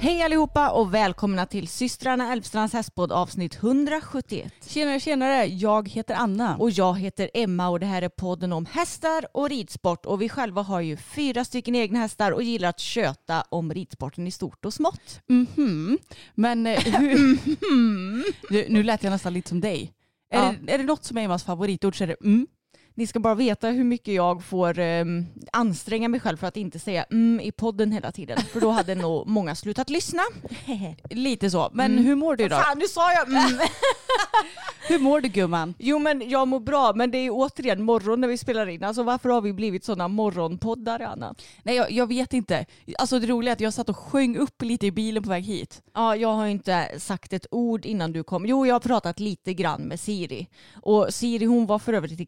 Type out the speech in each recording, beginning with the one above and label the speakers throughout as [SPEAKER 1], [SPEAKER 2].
[SPEAKER 1] Hej allihopa och välkomna till systrarna Älvstrands hästpodd avsnitt 171.
[SPEAKER 2] Tjenare, tjenare. Jag heter Anna.
[SPEAKER 1] Och jag heter Emma och det här är podden om hästar och ridsport och vi själva har ju fyra stycken egna hästar och gillar att köta om ridsporten i stort och smått.
[SPEAKER 2] Mhm. Men eh, hur... nu, nu lät jag nästan lite som dig. Är,
[SPEAKER 1] Ja.
[SPEAKER 2] det, är det något som är Emmas favoritord så är det mm.
[SPEAKER 1] Ni ska bara veta hur mycket jag får ehm, anstränga mig själv för att inte säga mm i podden hela tiden. För då hade nog många slutat lyssna.
[SPEAKER 2] Lite så. Men
[SPEAKER 1] Mm.
[SPEAKER 2] hur mår du då?
[SPEAKER 1] Fan, nu sa jag mm.
[SPEAKER 2] Hur mår du gumman?
[SPEAKER 1] Jo men jag mår bra men det är återigen morgon när vi spelar in. Alltså varför har vi blivit sådana morgonpoddar Anna?
[SPEAKER 2] Nej jag, jag vet inte. Alltså det roliga är att jag satt och sjöng upp lite i bilen på väg hit.
[SPEAKER 1] Ja, jag har inte sagt ett ord innan du kom. Jo, jag har pratat lite grann med Siri. Och Siri hon var för övrigt i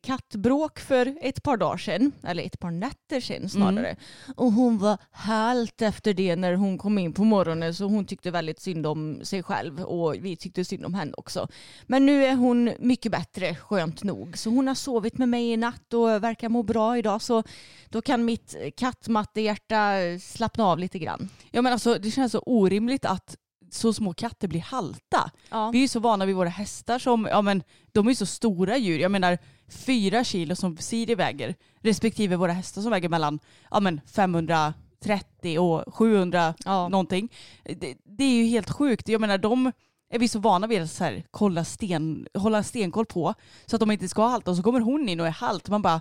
[SPEAKER 1] kattbråk för ett par dagar sedan. Eller ett par nätter sedan snarare. Och hon var halt efter det när hon kom in på morgonen. Så hon tyckte väldigt synd om sig själv. Och vi tyckte synd om henne också. Men nu är hon mycket bättre, skönt nog. Så hon har sovit med mig i natt och verkar må bra idag. Så då kan mitt kattmattehjärta slappna av lite grann.
[SPEAKER 2] Ja men alltså det känns så orimligt att så små katter blir halta.
[SPEAKER 1] Ja.
[SPEAKER 2] Vi är ju så vana vid våra hästar som, ja men de är ju så stora djur. Jag menar fyra kilo som Siri väger respektive våra hästar som väger mellan ja men 530 och 700
[SPEAKER 1] Ja.
[SPEAKER 2] någonting. Det, det är ju helt sjukt. Jag menar de är vi så vana vid att så här, kolla sten, hålla stenkoll på så att de inte ska halta och så kommer hon in och är halt. Man bara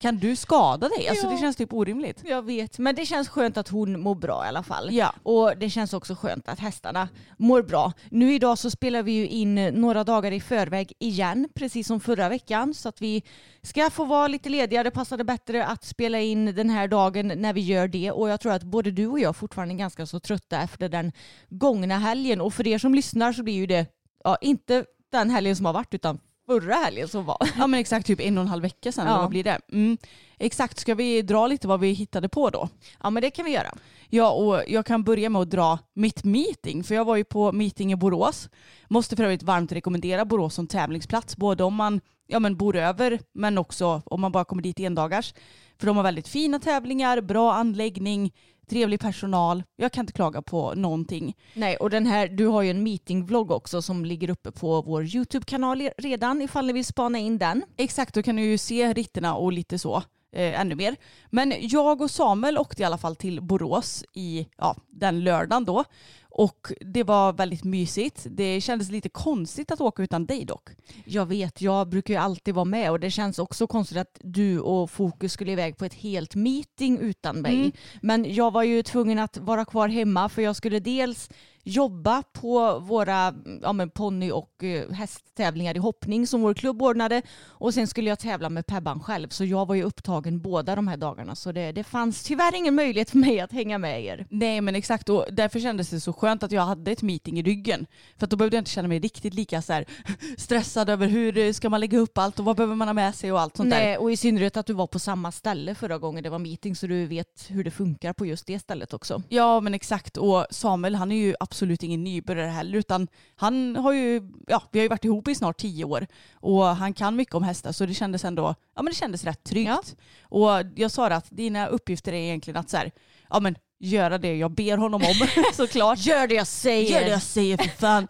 [SPEAKER 2] kan du skada dig? Alltså
[SPEAKER 1] Ja.
[SPEAKER 2] det känns typ orimligt.
[SPEAKER 1] Jag vet, men det känns skönt att hon mår bra i alla fall.
[SPEAKER 2] Ja.
[SPEAKER 1] Och det känns också skönt att hästarna mår bra. Nu idag så spelar vi ju in några dagar i förväg igen, precis som förra veckan. Så att vi ska få vara lite lediga. Det passade bättre att spela in den här dagen när vi gör det. Och jag tror att både du och jag fortfarande är ganska så trötta efter den gångna helgen. Och för er som lyssnar så blir ju det, ja inte den helgen som har varit utan förra helgen som var.
[SPEAKER 2] Ja men exakt typ en och en halv vecka sedan.
[SPEAKER 1] Ja.
[SPEAKER 2] Vad blir det? Mm. Exakt, ska vi dra lite vad vi hittade på då?
[SPEAKER 1] Ja men det kan vi göra.
[SPEAKER 2] Ja och jag kan börja med att dra mitt meeting. För jag var ju på meeting i Borås. Måste för övrigt varmt rekommendera Borås som tävlingsplats. Både om man ja, men bor över men också om man bara kommer dit endagars. För de har väldigt fina tävlingar, bra anläggning, trevlig personal. Jag kan inte klaga på någonting.
[SPEAKER 1] Nej, och den här, du har ju en meetingvlogg också som ligger uppe på vår YouTube-kanal redan ifall ni vill spana in den.
[SPEAKER 2] Exakt, då kan du ju se ritterna och lite så. Eh, ännu mer. Men jag och Samuel åkte i alla fall till Borås i ja, den lördagen då. Och det var väldigt mysigt. Det kändes lite konstigt att åka utan dig dock.
[SPEAKER 1] Jag vet, jag brukar ju alltid vara med och det känns också konstigt att du och Fokus skulle iväg på ett helt meeting utan mig.
[SPEAKER 2] Mm.
[SPEAKER 1] Men jag var ju tvungen att vara kvar hemma för jag skulle dels jobba på våra ja, men ponny och eh, hästtävlingar i hoppning som vår klubb ordnade och sen skulle jag tävla med Pebban själv så jag var ju upptagen båda de här dagarna så det, det fanns tyvärr ingen möjlighet för mig att hänga med er.
[SPEAKER 2] Nej men exakt och därför kändes det så skönt att jag hade ett meeting i ryggen. För att då behövde jag inte känna mig riktigt lika så här, stressad över hur eh, ska man lägga upp allt och vad behöver man ha med sig och allt sånt där.
[SPEAKER 1] Nej, och i synnerhet att du var på samma ställe förra gången det var meeting så du vet hur det funkar på just det stället också.
[SPEAKER 2] Ja men exakt och Samuel han är ju absolut ingen nybörjare heller utan han har ju, ja vi har ju varit ihop i snart tio år och han kan mycket om hästar så det kändes ändå, ja men det kändes rätt tryggt.
[SPEAKER 1] Ja.
[SPEAKER 2] Och jag sa det att dina uppgifter är egentligen att så här, ja men göra det jag ber honom om såklart.
[SPEAKER 1] Gör det jag säger.
[SPEAKER 2] Gör det jag säger för fan.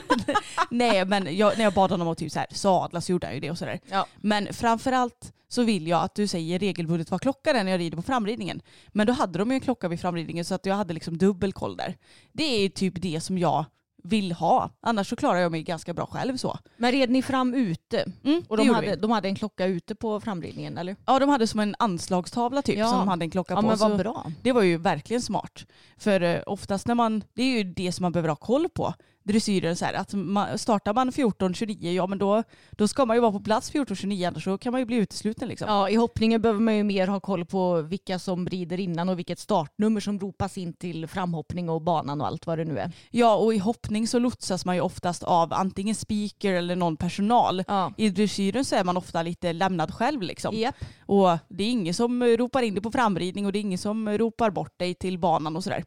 [SPEAKER 2] Nej men jag, när jag bad honom att typ så här, sadla så gjorde han ju det och sådär.
[SPEAKER 1] Ja.
[SPEAKER 2] Men framförallt så vill jag att du säger regelbundet vad klockan är när jag rider på framridningen. Men då hade de ju en klocka vid framridningen så att jag hade liksom dubbel koll där. Det är typ det som jag vill ha. Annars så klarar jag mig ganska bra själv så.
[SPEAKER 1] Men red ni fram ute?
[SPEAKER 2] Mm,
[SPEAKER 1] Och de hade,
[SPEAKER 2] vi.
[SPEAKER 1] de hade en klocka ute på framridningen eller?
[SPEAKER 2] Ja de hade som en anslagstavla typ
[SPEAKER 1] Ja.
[SPEAKER 2] som de hade en klocka
[SPEAKER 1] Ja
[SPEAKER 2] på.
[SPEAKER 1] men vad bra.
[SPEAKER 2] Det var ju verkligen smart. För eh, oftast när man, det är ju det som man behöver ha koll på. Dressyren så här, att man, startar man 14.29, ja men då, då ska man ju vara på plats 14.29 annars så kan man ju bli utesluten liksom.
[SPEAKER 1] Ja, i hoppningen behöver man ju mer ha koll på vilka som rider innan och vilket startnummer som ropas in till framhoppning och banan och allt vad det nu är.
[SPEAKER 2] Ja och i hoppning så lotsas man ju oftast av antingen speaker eller någon personal.
[SPEAKER 1] Ja.
[SPEAKER 2] I dressyren så är man ofta lite lämnad själv liksom.
[SPEAKER 1] Japp.
[SPEAKER 2] Och det är ingen som ropar in dig på framridning och det är ingen som ropar bort dig till banan och sådär.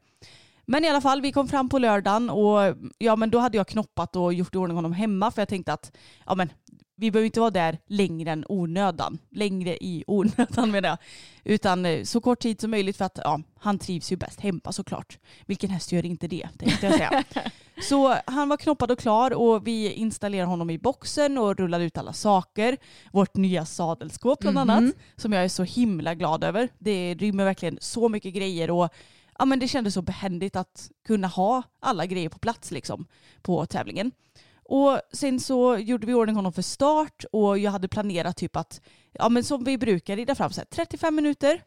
[SPEAKER 2] Men i alla fall, vi kom fram på lördagen och ja men då hade jag knoppat och gjort i ordning honom hemma för jag tänkte att ja men vi behöver inte vara där längre än onödan. Längre i onödan menar jag. Utan eh, så kort tid som möjligt för att ja, han trivs ju bäst hemma såklart. Vilken häst gör inte det tänkte jag säga. så han var knoppad och klar och vi installerade honom i boxen och rullade ut alla saker. Vårt nya sadelskåp bland annat som jag är så himla glad över. Det rymmer verkligen så mycket grejer och ja, men det kändes så behändigt att kunna ha alla grejer på plats liksom på tävlingen. Och sen så gjorde vi ordning honom för start och jag hade planerat typ att, ja men som vi brukar rida fram, så här, 35 minuter.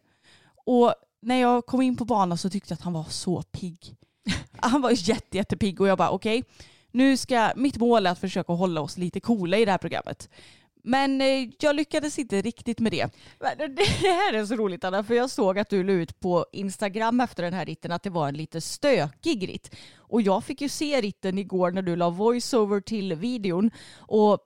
[SPEAKER 2] Och när jag kom in på banan så tyckte jag att han var så pigg. Han var jätte, jättepigg och jag bara okej, nu ska, mitt mål är att försöka hålla oss lite coola i det här programmet. Men eh, jag lyckades inte riktigt med det.
[SPEAKER 1] Men Det här är så roligt Anna, för jag såg att du la ut på Instagram efter den här ritten att det var en lite stökig ritt. Och jag fick ju se ritten igår när du la voiceover till videon. Och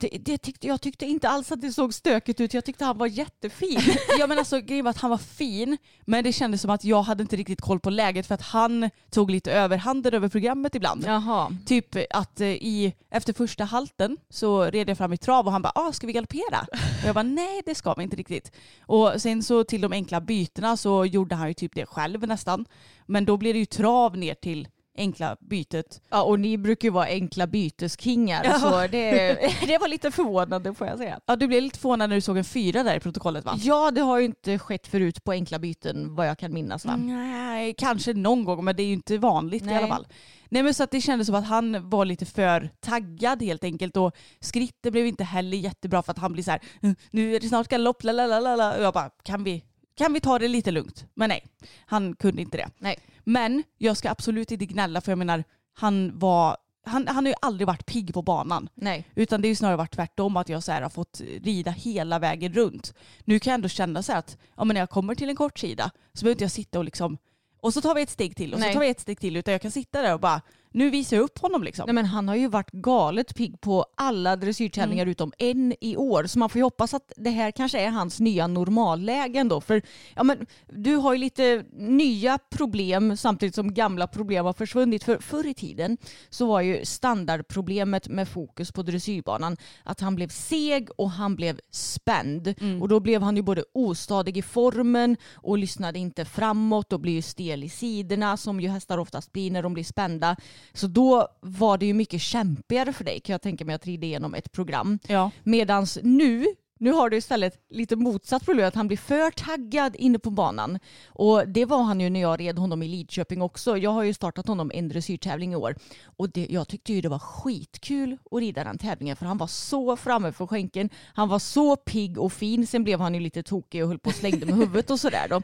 [SPEAKER 1] det, det tyckte, jag tyckte inte alls att det såg stökigt ut. Jag tyckte han var jättefin.
[SPEAKER 2] Ja men alltså grejen var att han var fin men det kändes som att jag hade inte riktigt koll på läget för att han tog lite överhanden över programmet ibland.
[SPEAKER 1] Jaha.
[SPEAKER 2] Typ att eh, i, efter första halten så red jag fram i trav och han bara ah, ska vi galoppera? Och jag bara nej det ska vi inte riktigt. Och sen så till de enkla bytena så gjorde han ju typ det själv nästan. Men då blev det ju trav ner till enkla bytet.
[SPEAKER 1] Ja, och ni brukar ju vara enkla byteskingar
[SPEAKER 2] Ja.
[SPEAKER 1] så det, det var lite förvånande får jag säga.
[SPEAKER 2] Ja du blev lite förvånad när du såg en fyra där i protokollet va?
[SPEAKER 1] Ja, det har ju inte skett förut på enkla byten vad jag kan minnas va?
[SPEAKER 2] Nej, kanske någon gång men det är ju inte vanligt i
[SPEAKER 1] Nej.
[SPEAKER 2] alla fall. Nej men så att det kändes som att han var lite för taggad helt enkelt och skritten blev inte heller jättebra för att han blir så här "Mm, nu är det snart galopp, lalalala. Och jag bara kan vi, kan vi ta det lite lugnt? Men nej, han kunde inte det.
[SPEAKER 1] Nej.
[SPEAKER 2] Men jag ska absolut inte gnälla för jag menar han var han, han har ju aldrig varit pigg på banan.
[SPEAKER 1] Nej.
[SPEAKER 2] Utan det är ju snarare varit tvärtom att jag så här har fått rida hela vägen runt. Nu kan jag ändå känna så här att ja, men när jag kommer till en kort sida så behöver inte jag sitta och liksom och så tar vi ett steg till och
[SPEAKER 1] Nej.
[SPEAKER 2] så tar vi ett steg till utan jag kan sitta där och bara nu visar jag upp honom liksom.
[SPEAKER 1] Nej, men han har ju varit galet pigg på alla dressyrtävlingar utom en i år. Så man får ju hoppas att det här kanske är hans nya normalläge ändå. För ja, men, du har ju lite nya problem samtidigt som gamla problem har försvunnit. För förr i tiden så var ju standardproblemet med fokus på dressyrbanan att han blev seg och han blev spänd. Och då blev han ju både ostadig i formen och lyssnade inte framåt och blev ju stel i sidorna som ju hästar oftast blir när de blir spända. Så då var det ju mycket kämpigare för dig kan jag tänka mig att rida igenom ett program.
[SPEAKER 2] Ja.
[SPEAKER 1] Medans nu, nu har du istället lite motsatt problem, att han blir för taggad inne på banan. Och det var han ju när jag red honom i Lidköping också. Jag har ju startat honom en dressyrtävling i år. Och det, jag tyckte ju det var skitkul att rida den tävlingen för han var så framme för skänken. Han var så pigg och fin. Sen blev han ju lite tokig och höll på och slängde med huvudet och sådär då.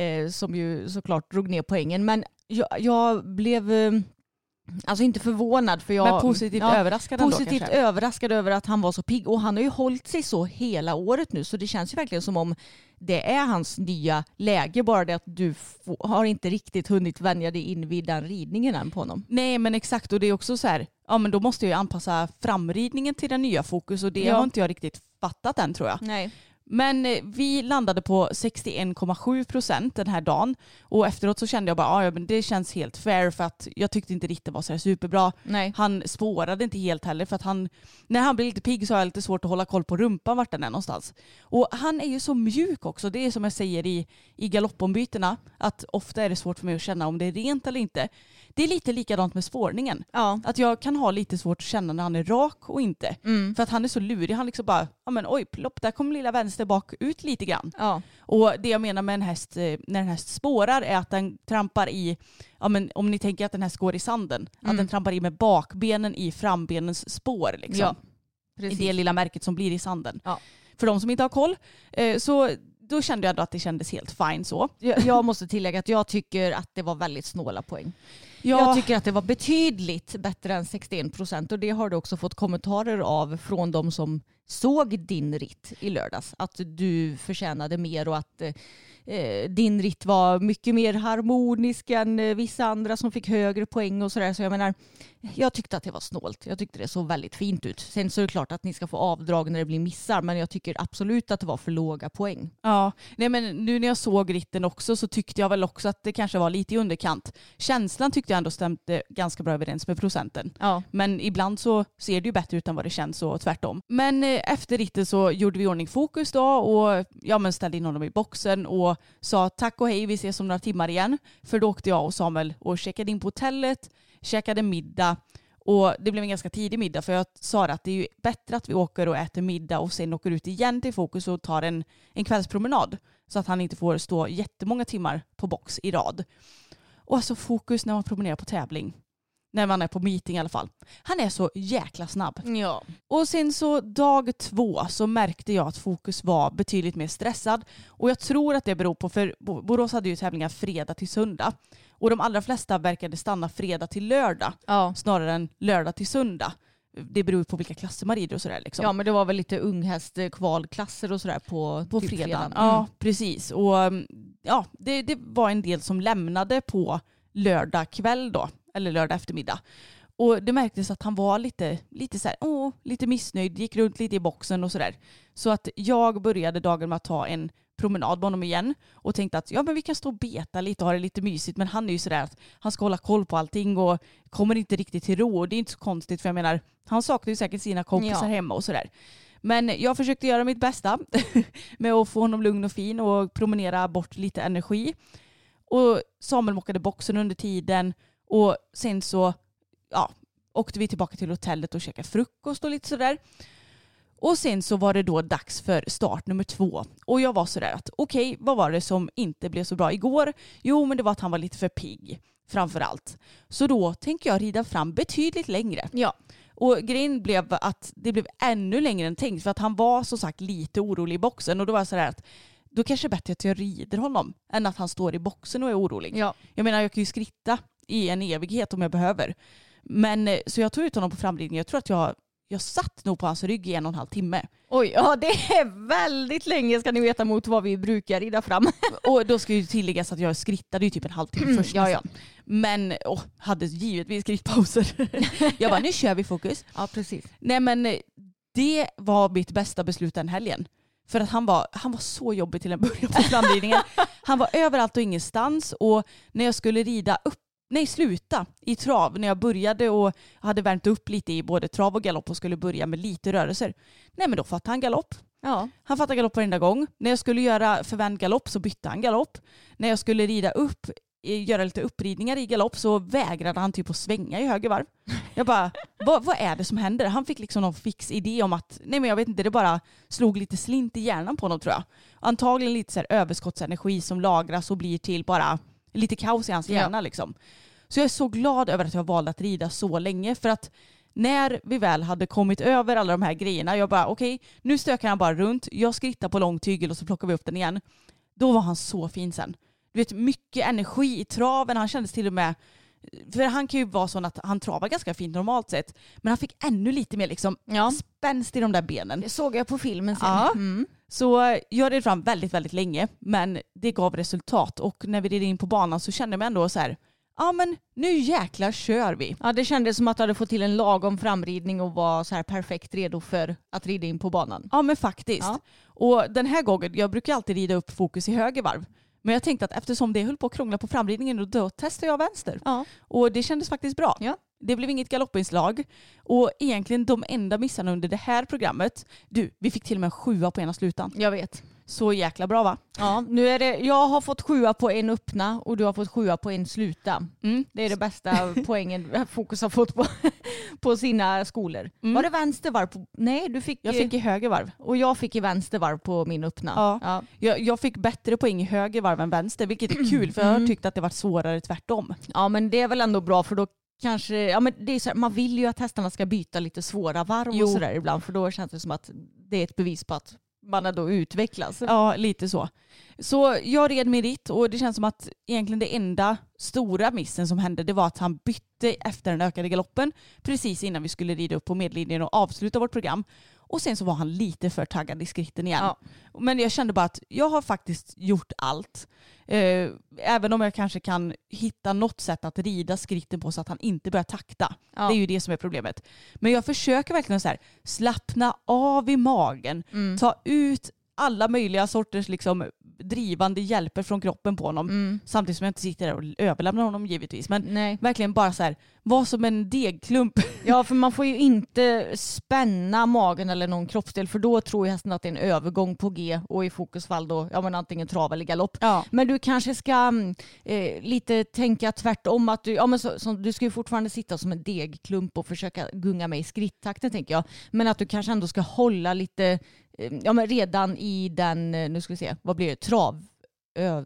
[SPEAKER 1] Eh, som ju såklart drog ner poängen. Men jag, jag blev eh, Alltså inte förvånad för jag...
[SPEAKER 2] Men positivt överraskad ändå
[SPEAKER 1] Positivt
[SPEAKER 2] kanske.
[SPEAKER 1] överraskad över att han var så pigg. Och han har ju hållit sig så hela året nu så det känns ju verkligen som om det är hans nya läge. Bara det att du har inte riktigt hunnit vänja dig in vid den ridningen än på honom.
[SPEAKER 2] Nej men exakt och det är också så här, ja men då måste jag ju anpassa framridningen till den nya fokus och det
[SPEAKER 1] Ja.
[SPEAKER 2] har inte jag riktigt fattat än tror jag.
[SPEAKER 1] Nej.
[SPEAKER 2] Men eh, vi landade på 61,7 procent den här dagen och efteråt så kände jag bara ja, men det känns helt fair för att jag tyckte inte ritten var så superbra.
[SPEAKER 1] Nej.
[SPEAKER 2] Han spårade inte helt heller för att han, när han blir lite pigg så har jag lite svårt att hålla koll på rumpan vart den är någonstans. Och han är ju så mjuk också, det är som jag säger i, i galoppombytena, att ofta är det svårt för mig att känna om det är rent eller inte. Det är lite likadant med spårningen.
[SPEAKER 1] Ja.
[SPEAKER 2] Att jag kan ha lite svårt att känna när han är rak och inte.
[SPEAKER 1] Mm.
[SPEAKER 2] För att han är så lurig, han liksom bara, ja men oj plopp, där kom lilla vänster bak ut lite grann.
[SPEAKER 1] Ja.
[SPEAKER 2] Och det jag menar med en häst, eh, när en häst spårar är att den trampar i, ja men om ni tänker att den häst går i sanden, att
[SPEAKER 1] Mm.
[SPEAKER 2] den trampar i med bakbenen i frambenens spår liksom.
[SPEAKER 1] Ja.
[SPEAKER 2] I det lilla märket som blir i sanden.
[SPEAKER 1] Ja.
[SPEAKER 2] För de som inte har koll, eh, så då kände jag ändå att det kändes helt fine så.
[SPEAKER 1] Jag måste tillägga att jag tycker att det var väldigt snåla poäng.
[SPEAKER 2] Ja,
[SPEAKER 1] Jag tycker att det var betydligt bättre än 61 procent och det har du också fått kommentarer av från de som såg din ritt i lördags. Att du förtjänade mer och att eh, din ritt var mycket mer harmonisk än eh, vissa andra som fick högre poäng och sådär. Så jag menar, jag tyckte att det var snålt. Jag tyckte det såg väldigt fint ut. Sen så är det klart att ni ska få avdrag när det blir missar men jag tycker absolut att det var för låga poäng.
[SPEAKER 2] Ja, nej men nu när jag såg ritten också så tyckte jag väl också att det kanske var lite i underkant. Känslan tyckte jag ändå stämde ganska bra överens med procenten.
[SPEAKER 1] Ja.
[SPEAKER 2] Men ibland så ser det ju bättre ut än vad det känns och tvärtom. Men eh, efter ritten så gjorde vi i ordning fokus då och ja, men ställde in honom i boxen och sa tack och hej, vi ses om några timmar igen. För då åkte jag och Samuel och checkade in på hotellet, käkade middag och det blev en ganska tidig middag för jag sa att det är ju bättre att vi åker och äter middag och sen åker ut igen till fokus och tar en, en kvällspromenad. Så att han inte får stå jättemånga timmar på box i rad. Och alltså fokus när man promenerar på tävling. När man är på meeting i alla fall. Han är så jäkla snabb.
[SPEAKER 1] Ja.
[SPEAKER 2] Och sen så dag två så märkte jag att Fokus var betydligt mer stressad. Och jag tror att det beror på, för Bo- Borås hade ju tävlingar fredag till söndag. Och de allra flesta verkade stanna fredag till lördag
[SPEAKER 1] Ja.
[SPEAKER 2] snarare än lördag till söndag. Det beror på vilka klasser man rider och sådär. Liksom.
[SPEAKER 1] ja men det var väl lite unghästkvalklasser och sådär på,
[SPEAKER 2] på fredagen.
[SPEAKER 1] fredagen.
[SPEAKER 2] Ja, precis. Och um, ja, det, det var en del som lämnade på lördag kväll då, eller lördag eftermiddag. Och det märktes att han var lite, lite, så här, åh, lite missnöjd, gick runt lite i boxen och sådär. Så att jag började dagen med att ta en promenad med honom igen och tänkte att ja, men vi kan stå och beta lite och ha det lite mysigt. Men han är ju sådär att han ska hålla koll på allting och kommer inte riktigt till ro. Och det är inte så konstigt för jag menar, han saknar ju säkert sina kompisar
[SPEAKER 1] Ja.
[SPEAKER 2] hemma och sådär. Men jag försökte göra mitt bästa med att få honom lugn och fin och promenera bort lite energi. Och Samuel mockade boxen under tiden och sen så ja, åkte vi tillbaka till hotellet och käkade frukost och lite sådär. Och sen så var det då dags för start nummer två. Och jag var sådär att okej, vad var det som inte blev så bra igår? Jo, men det var att han var lite för pigg framför allt. Så då tänker jag rida fram betydligt längre.
[SPEAKER 1] Ja.
[SPEAKER 2] Och grejen blev att det blev ännu längre än tänkt för att han var som sagt lite orolig i boxen och då var jag sådär att då kanske det är bättre att jag rider honom än att han står i boxen och är orolig.
[SPEAKER 1] Ja.
[SPEAKER 2] Jag menar jag kan ju skritta i en evighet om jag behöver. Men eh, så jag tog ut honom på framridningen. Jag tror att jag, jag satt nog på hans rygg i en och en halv timme.
[SPEAKER 1] Oj, ja det är väldigt länge ska ni veta mot vad vi brukar rida fram.
[SPEAKER 2] Och då ska ju tilläggas att jag skrittade ju typ en halvtimme först
[SPEAKER 1] ja, ja.
[SPEAKER 2] Men åh, hade givetvis skrittpauser. jag bara nu kör vi fokus.
[SPEAKER 1] Ja precis.
[SPEAKER 2] Nej men eh, det var mitt bästa beslut den helgen. För att han var, han var så jobbig till en början på framridningen. han var överallt och ingenstans och när jag skulle rida upp, nej sluta i trav, när jag började och hade värmt upp lite i både trav och galopp och skulle börja med lite rörelser. Nej men då fattade han galopp.
[SPEAKER 1] Ja.
[SPEAKER 2] Han fattade galopp varenda gång. När jag skulle göra förvänd galopp så bytte han galopp. När jag skulle rida upp, göra lite uppridningar i galopp så vägrade han typ att svänga i höger varv. Jag bara, vad, vad är det som händer? Han fick liksom någon fix idé om att, nej men jag vet inte, det bara slog lite slint i hjärnan på honom tror jag. Antagligen lite så här överskottsenergi som lagras och blir till bara lite kaos i hans
[SPEAKER 1] Ja.
[SPEAKER 2] hjärna liksom. Så jag är så glad över att jag valde att rida så länge för att när vi väl hade kommit över alla de här grejerna, jag bara okej, nu stökar han bara runt, jag skrittar på lång tygel och så plockar vi upp den igen. Då var han så fin sen. Du vet, mycket energi i traven, han kändes till och med för han kan ju vara sån att han travar ganska fint normalt sett. Men han fick ännu lite mer liksom
[SPEAKER 1] Ja.
[SPEAKER 2] spänst i de där benen.
[SPEAKER 1] Det såg jag på filmen sen.
[SPEAKER 2] Ja.
[SPEAKER 1] Mm.
[SPEAKER 2] Så jag red fram väldigt, väldigt länge. Men det gav resultat. Och när vi red in på banan så kände mig ändå så här, ja men nu jäklar kör vi.
[SPEAKER 1] Ja, det kändes som att du hade fått till en lagom framridning och var så här perfekt redo för att rida in på banan.
[SPEAKER 2] Ja men faktiskt.
[SPEAKER 1] Ja.
[SPEAKER 2] Och den här gången, jag brukar alltid rida upp fokus i höger varv. Men jag tänkte att eftersom det höll på att krångla på framridningen då, då testar jag vänster.
[SPEAKER 1] Ja.
[SPEAKER 2] Och det kändes faktiskt bra.
[SPEAKER 1] Ja.
[SPEAKER 2] Det blev inget galoppinslag. Och egentligen de enda missarna under det här programmet, du, vi fick till och med en sjua på ena slutan.
[SPEAKER 1] Jag vet.
[SPEAKER 2] Så jäkla bra va?
[SPEAKER 1] Ja, nu är det, jag har fått sjua på en öppna och du har fått sjua på en sluta.
[SPEAKER 2] Mm.
[SPEAKER 1] Det är det bästa poängen Fokus har fått på, på sina skolor.
[SPEAKER 2] Mm.
[SPEAKER 1] Var det vänster varv? På, nej, du fick,
[SPEAKER 2] Jag fick i höger varv.
[SPEAKER 1] och jag fick i vänster varv på min öppna.
[SPEAKER 2] Ja.
[SPEAKER 1] Ja.
[SPEAKER 2] Jag, jag fick bättre poäng i höger varv än vänster, vilket är kul för jag har
[SPEAKER 1] Mm.
[SPEAKER 2] tyckt att det varit svårare tvärtom.
[SPEAKER 1] ja, men det är väl ändå bra för då kanske, ja men det är så här, man vill ju att hästarna ska byta lite svåra varv
[SPEAKER 2] Jo.
[SPEAKER 1] och sådär ibland för då känns det som att det är ett bevis på att man ändå utvecklas.
[SPEAKER 2] Ja, lite så. Så jag red med ritt och det känns som att egentligen det enda stora missen som hände det var att han bytte efter den ökade galoppen precis innan vi skulle rida upp på medlinjen och avsluta vårt program. Och sen så var han lite för taggad i skritten igen.
[SPEAKER 1] Ja.
[SPEAKER 2] Men jag kände bara att jag har faktiskt gjort allt. Eh, även om jag kanske kan hitta något sätt att rida skritten på så att han inte börjar takta.
[SPEAKER 1] Ja.
[SPEAKER 2] Det är ju det som är problemet. Men jag försöker verkligen så här, slappna av i magen,
[SPEAKER 1] Mm.
[SPEAKER 2] ta ut alla möjliga sorters liksom, drivande hjälper från kroppen på honom.
[SPEAKER 1] Mm.
[SPEAKER 2] Samtidigt som jag inte sitter där och överlämnar honom givetvis. Men
[SPEAKER 1] Nej.
[SPEAKER 2] verkligen bara så här, var som en degklump.
[SPEAKER 1] Ja, för man får ju inte spänna magen eller någon kroppsdel för då tror hästen att det är en övergång på G och i fokusfall då ja, men antingen trav eller galopp.
[SPEAKER 2] Ja.
[SPEAKER 1] Men du kanske ska eh, lite tänka tvärtom. Att du, ja, men så, så, du ska ju fortfarande sitta som en degklump och försöka gunga med i skrittakten tänker jag. Men att du kanske ändå ska hålla lite, ja men redan i den, eh, nu ska vi se, vad blir det, trav?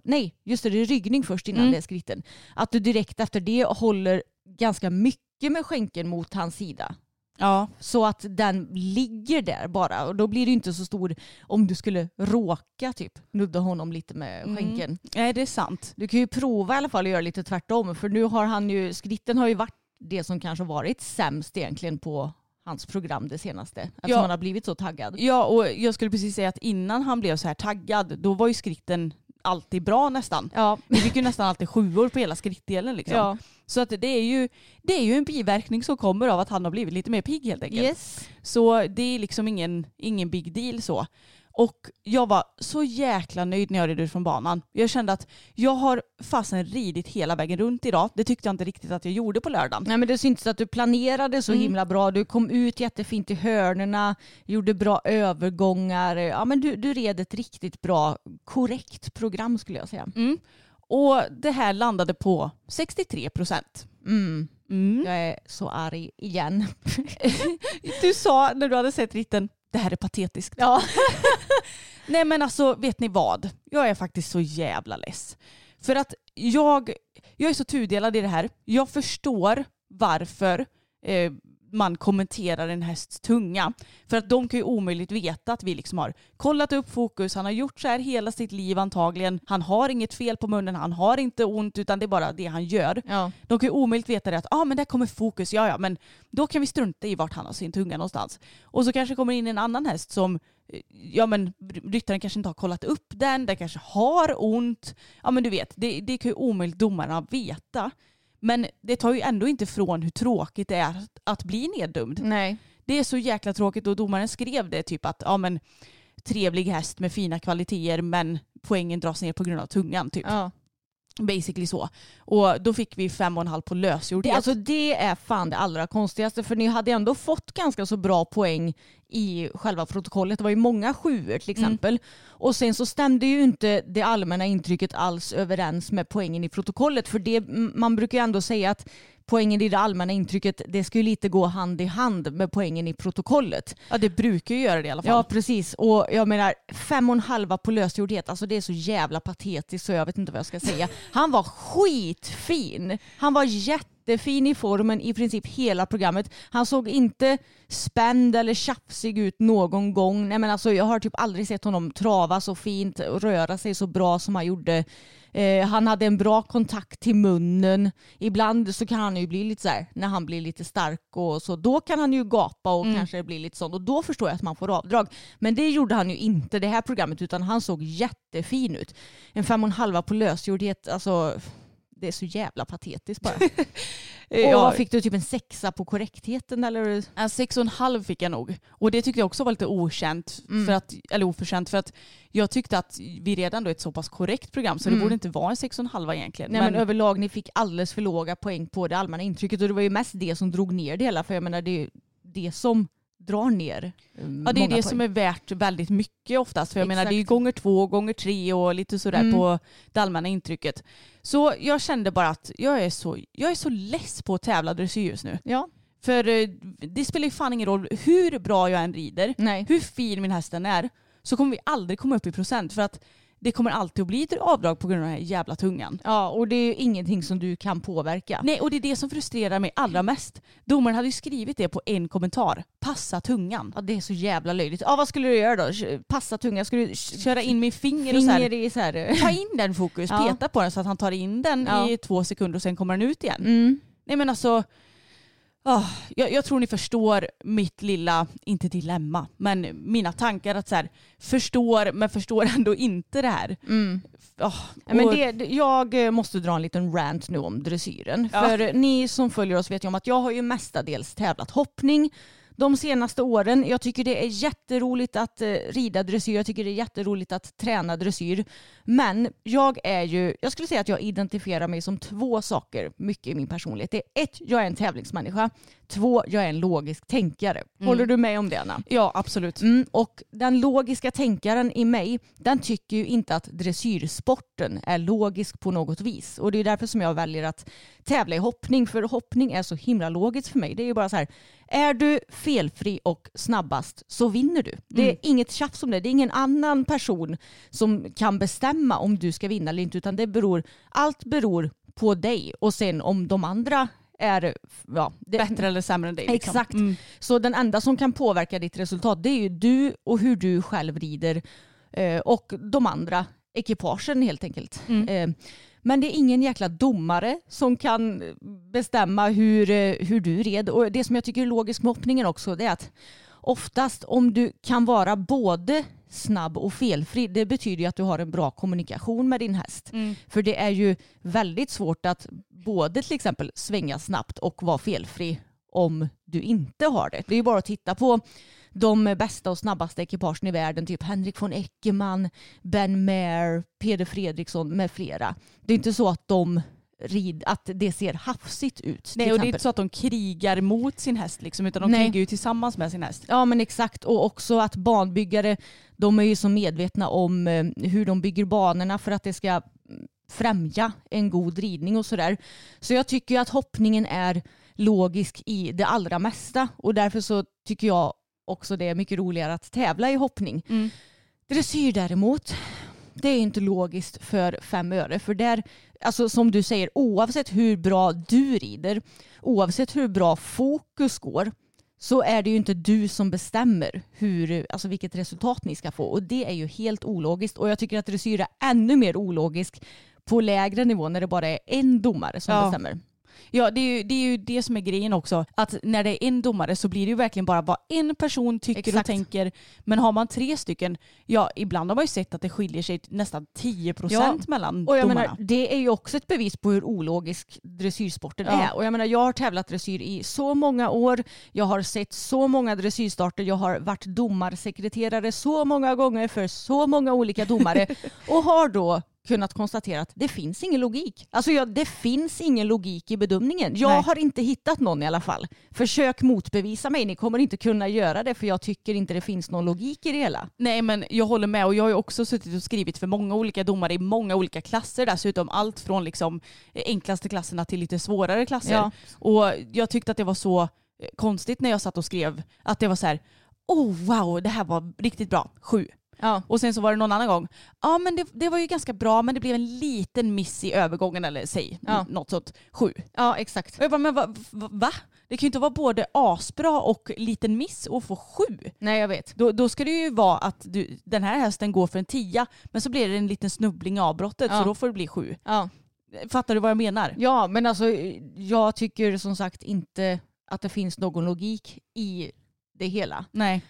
[SPEAKER 1] Nej, just det, det är ryggning först innan
[SPEAKER 2] Mm.
[SPEAKER 1] det är skritten. Att du direkt efter det håller ganska mycket med skänken mot hans sida.
[SPEAKER 2] Ja.
[SPEAKER 1] Så att den ligger där bara och då blir det inte så stor om du skulle råka typ nudda honom lite med
[SPEAKER 2] Mm.
[SPEAKER 1] skänken.
[SPEAKER 2] Nej, det är sant.
[SPEAKER 1] Du kan ju prova i alla fall att göra lite tvärtom för nu har han ju, skritten har ju varit det som kanske varit sämst egentligen på hans program det senaste. Eftersom
[SPEAKER 2] Ja.
[SPEAKER 1] han har blivit så taggad.
[SPEAKER 2] Ja, och jag skulle precis säga att innan han blev så här taggad, då var ju skritten alltid bra nästan.
[SPEAKER 1] Ja.
[SPEAKER 2] Vi fick ju nästan alltid sjuor på hela skrittdelen liksom.
[SPEAKER 1] ja.
[SPEAKER 2] Så att det är, ju, det är ju en biverkning som kommer av att han har blivit lite mer pigg helt enkelt.
[SPEAKER 1] Yes.
[SPEAKER 2] Så det är liksom ingen, ingen big deal så. Och jag var så jäkla nöjd när jag red ut från banan. Jag kände att jag har fasen ridit hela vägen runt idag. Det tyckte jag inte riktigt att jag gjorde på lördagen.
[SPEAKER 1] Nej men det syntes att du planerade så
[SPEAKER 2] Mm.
[SPEAKER 1] himla bra. Du kom ut jättefint i hörnerna, gjorde bra övergångar. Ja men du, du red ett riktigt bra, korrekt program skulle jag säga.
[SPEAKER 2] Mm. Och det här landade på 63 procent.
[SPEAKER 1] Mm.
[SPEAKER 2] Mm.
[SPEAKER 1] Jag är så arg igen.
[SPEAKER 2] Du sa när du hade sett ritten, det här är patetiskt.
[SPEAKER 1] Ja.
[SPEAKER 2] Nej men alltså vet ni vad? Jag är faktiskt så jävla less. För att jag, jag är så tudelad i det här. Jag förstår varför eh, man kommenterar en hästs tunga. För att de kan ju omöjligt veta att vi liksom har kollat upp fokus, han har gjort så här hela sitt liv antagligen. Han har inget fel på munnen, han har inte ont utan det är bara det han gör.
[SPEAKER 1] Ja.
[SPEAKER 2] De kan ju omöjligt veta det att ah, men där kommer fokus, ja ja men då kan vi strunta i vart han har sin tunga någonstans. Och så kanske kommer in en annan häst som eh, ja men ryttaren kanske inte har kollat upp den, den kanske har ont. Ja men du vet, det, det kan ju omöjligt domarna veta. Men det tar ju ändå inte från hur tråkigt det är att, bli neddömd.
[SPEAKER 1] Nej.
[SPEAKER 2] Det är så jäkla tråkigt och domaren skrev det typ att ja men trevlig häst med fina kvaliteter men poängen dras ner på grund av tungan typ.
[SPEAKER 1] Ja.
[SPEAKER 2] Basically så. Och då fick vi fem och en halv på lösgjordhet.
[SPEAKER 1] Det, alltså det är fan det allra konstigaste för ni hade ändå fått ganska så bra poäng i själva protokollet. Det var ju många sjuor till exempel. Och sen så stämde ju inte det allmänna intrycket alls överens med poängen i protokollet. För det, man brukar ju ändå säga att poängen i det allmänna intrycket det ju lite gå hand i hand med poängen i protokollet.
[SPEAKER 2] Ja det brukar ju göra det i alla fall.
[SPEAKER 1] Ja precis och jag menar fem och en halva på lösgjordhet, alltså det är så jävla patetiskt så jag vet inte vad jag ska säga. Han var skitfin. Han var jättefin i formen i princip hela programmet. Han såg inte spänd eller tjafsig ut någon gång. Nej, men alltså, jag har typ aldrig sett honom trava så fint och röra sig så bra som han gjorde. Eh, han hade en bra kontakt till munnen. Ibland så kan han ju bli lite så här, när han blir lite stark och så, då kan han ju gapa och kanske bli lite sånt och då förstår jag att man får avdrag. Men det gjorde han ju inte det här programmet utan han såg jättefin ut. En fem och en halva på lösgjordhet, alltså det är så jävla patetiskt bara.
[SPEAKER 2] Eh,
[SPEAKER 1] Och
[SPEAKER 2] ja,
[SPEAKER 1] vad fick du typ en sexa på korrektheten eller?
[SPEAKER 2] En sex och en halv fick jag nog. Och det tyckte jag också var lite okänt,
[SPEAKER 1] Mm.
[SPEAKER 2] för att, eller oförtjänt. För att jag tyckte att vi redan då är ett så pass korrekt program så
[SPEAKER 1] Mm.
[SPEAKER 2] det borde inte vara en sex och en halva egentligen.
[SPEAKER 1] Nej men, överlag ni fick alldeles för låga poäng på det allmänna intrycket och det var ju mest det som drog ner det hela för jag menar det är ju det som drar ner eh,
[SPEAKER 2] Ja, det är det
[SPEAKER 1] poäng.
[SPEAKER 2] som är värt väldigt mycket oftast. För jag menar det är ju gånger två, gånger tre och lite sådär
[SPEAKER 1] Mm.
[SPEAKER 2] på det allmänna intrycket. Så jag kände bara att jag är så, jag är så less på att tävla dressyr just nu.
[SPEAKER 1] Ja,
[SPEAKER 2] För eh, det spelar ju fan ingen roll hur bra jag än rider,
[SPEAKER 1] nej.
[SPEAKER 2] hur fin min häst än är, så kommer vi aldrig komma upp i procent. För att det kommer alltid att bli ett avdrag på grund av den här jävla tungan.
[SPEAKER 1] Ja och det är ju ingenting som du kan påverka.
[SPEAKER 2] Nej, och det är det som frustrerar mig allra mest. Domaren hade ju skrivit det på en kommentar. Passa tungan.
[SPEAKER 1] Ja det är så jävla löjligt. Ja vad skulle du göra då? Passa tunga? Skulle du
[SPEAKER 2] Köra in min finger och så här,
[SPEAKER 1] i så här...
[SPEAKER 2] ta in den fokus,
[SPEAKER 1] Ja.
[SPEAKER 2] peta på den så att han tar in den
[SPEAKER 1] Ja.
[SPEAKER 2] i två sekunder och sen kommer den ut igen.
[SPEAKER 1] Mm.
[SPEAKER 2] Nej men alltså, ah, jag, jag tror ni förstår mitt lilla, inte dilemma, men mina tankar att så här, förstår men förstår ändå inte det här.
[SPEAKER 1] Mm. Ja, Men det, jag eh, måste dra en liten rant nu om dressyren.
[SPEAKER 2] Ja.
[SPEAKER 1] För ni som följer oss vet ju om att jag har ju mestadels tävlat hoppning de senaste åren. Jag tycker det är jätteroligt att eh, rida dressyr, jag tycker det är jätteroligt att träna dressyr. Men jag är ju, jag skulle säga att jag identifierar mig som två saker mycket i min personlighet. Det är ett, jag är en tävlingsmänniska. Två, jag är en logisk tänkare. Håller du med om det Anna?
[SPEAKER 2] Ja absolut.
[SPEAKER 1] Mm, och den logiska tänkaren i mig, den tycker ju inte att dressyrsporten är logisk på något vis. Och det är därför som jag väljer att tävla i hoppning, för hoppning är så himla logiskt för mig. Det är ju bara så här, är du felfri och snabbast så vinner du. Det är
[SPEAKER 2] Mm.
[SPEAKER 1] inget tjafs om det. Det är ingen annan person som kan bestämma om du ska vinna eller inte, utan det beror, allt beror på dig. Och sen om de andra är ja, det,
[SPEAKER 2] Bättre eller sämre än dig. Liksom.
[SPEAKER 1] Exakt.
[SPEAKER 2] Mm.
[SPEAKER 1] så den enda som kan påverka ditt resultat det är ju du och hur du själv rider eh, och de andra ekipagen helt enkelt.
[SPEAKER 2] Mm.
[SPEAKER 1] Eh, men det är ingen jäkla domare som kan bestämma hur, eh, hur du red. Och det som jag tycker är logiskt med hoppningen också det är att oftast om du kan vara både snabb och felfri det betyder ju att du har en bra kommunikation med din häst.
[SPEAKER 2] Mm.
[SPEAKER 1] För det är ju väldigt svårt att både till exempel svänga snabbt och vara felfri om du inte har det. Det är ju bara att titta på de bästa och snabbaste ekipagen i världen, typ Henrik von Eckermann, Ben Maher, Peder Fredriksson med flera. Det är inte så att de rid, att det ser hafsigt ut.
[SPEAKER 2] Nej och det är inte så att de krigar mot sin häst liksom, utan de
[SPEAKER 1] Nej.
[SPEAKER 2] krigar ju tillsammans med sin häst.
[SPEAKER 1] Ja men exakt och också att banbyggare de är ju så medvetna om eh, hur de bygger banorna för att det ska mm, främja en god ridning och sådär. Så jag tycker att hoppningen är logisk i det allra mesta och därför så tycker jag också det är mycket roligare att tävla i hoppning.
[SPEAKER 2] Mm.
[SPEAKER 1] Dressyr däremot, det är inte logiskt för fem öre. För där, alltså som du säger, oavsett hur bra du rider, oavsett hur bra fokus går, så är det ju inte du som bestämmer hur, alltså vilket resultat ni ska få. Och det är ju helt ologiskt. Och jag tycker att dressyr är ännu mer ologisk på lägre nivå när det bara är en domare som
[SPEAKER 2] Ja.
[SPEAKER 1] bestämmer.
[SPEAKER 2] Ja det är, ju, det är ju det som är grejen också. Att när det är en domare så blir det ju verkligen bara vad en person tycker och
[SPEAKER 1] Exakt.
[SPEAKER 2] tänker. Men har man tre stycken, ja ibland har man ju sett att det skiljer sig nästan 10%
[SPEAKER 1] Ja.
[SPEAKER 2] mellan
[SPEAKER 1] Och jag
[SPEAKER 2] domarna.
[SPEAKER 1] menar, det är ju också ett bevis på hur ologisk dressyrsporten
[SPEAKER 2] Ja.
[SPEAKER 1] är. Och jag menar, jag har tävlat dressyr i så många år. Jag har sett så många dressyrstarter. Jag har varit domarsekreterare så många gånger för så många olika domare. och har då kunnat konstatera att det finns ingen logik. Alltså jag, det finns ingen logik i bedömningen. Jag
[SPEAKER 2] Nej.
[SPEAKER 1] har inte hittat någon i alla fall. Försök motbevisa mig. Ni kommer inte kunna göra det för jag tycker inte det finns någon logik i det hela.
[SPEAKER 2] Nej men jag håller med och jag har ju också suttit och skrivit för många olika domare i många olika klasser dessutom. Allt från liksom enklaste klasserna till lite svårare klasser.
[SPEAKER 1] Ja.
[SPEAKER 2] Och jag tyckte att det var så eh, konstigt när jag satt och skrev att det var så här oh wow det här var riktigt bra, sju.
[SPEAKER 1] Ja.
[SPEAKER 2] Och sen så var det någon annan gång, ja men det, det var ju ganska bra men det blev en liten miss i övergången eller säg
[SPEAKER 1] Ja.
[SPEAKER 2] något sånt, sju.
[SPEAKER 1] ja, exakt.
[SPEAKER 2] Och jag bara, men va, va, va? Det kan ju inte vara både asbra och liten miss och få sju.
[SPEAKER 1] Nej, jag vet.
[SPEAKER 2] Då, då ska det ju vara att du, den här hästen går för en tia men så blir det en liten snubbling i avbrottet
[SPEAKER 1] Ja.
[SPEAKER 2] så då får det bli sju.
[SPEAKER 1] Ja.
[SPEAKER 2] Fattar du vad jag menar?
[SPEAKER 1] Ja, men alltså jag tycker som sagt inte att det finns någon logik i det hela.
[SPEAKER 2] Nej.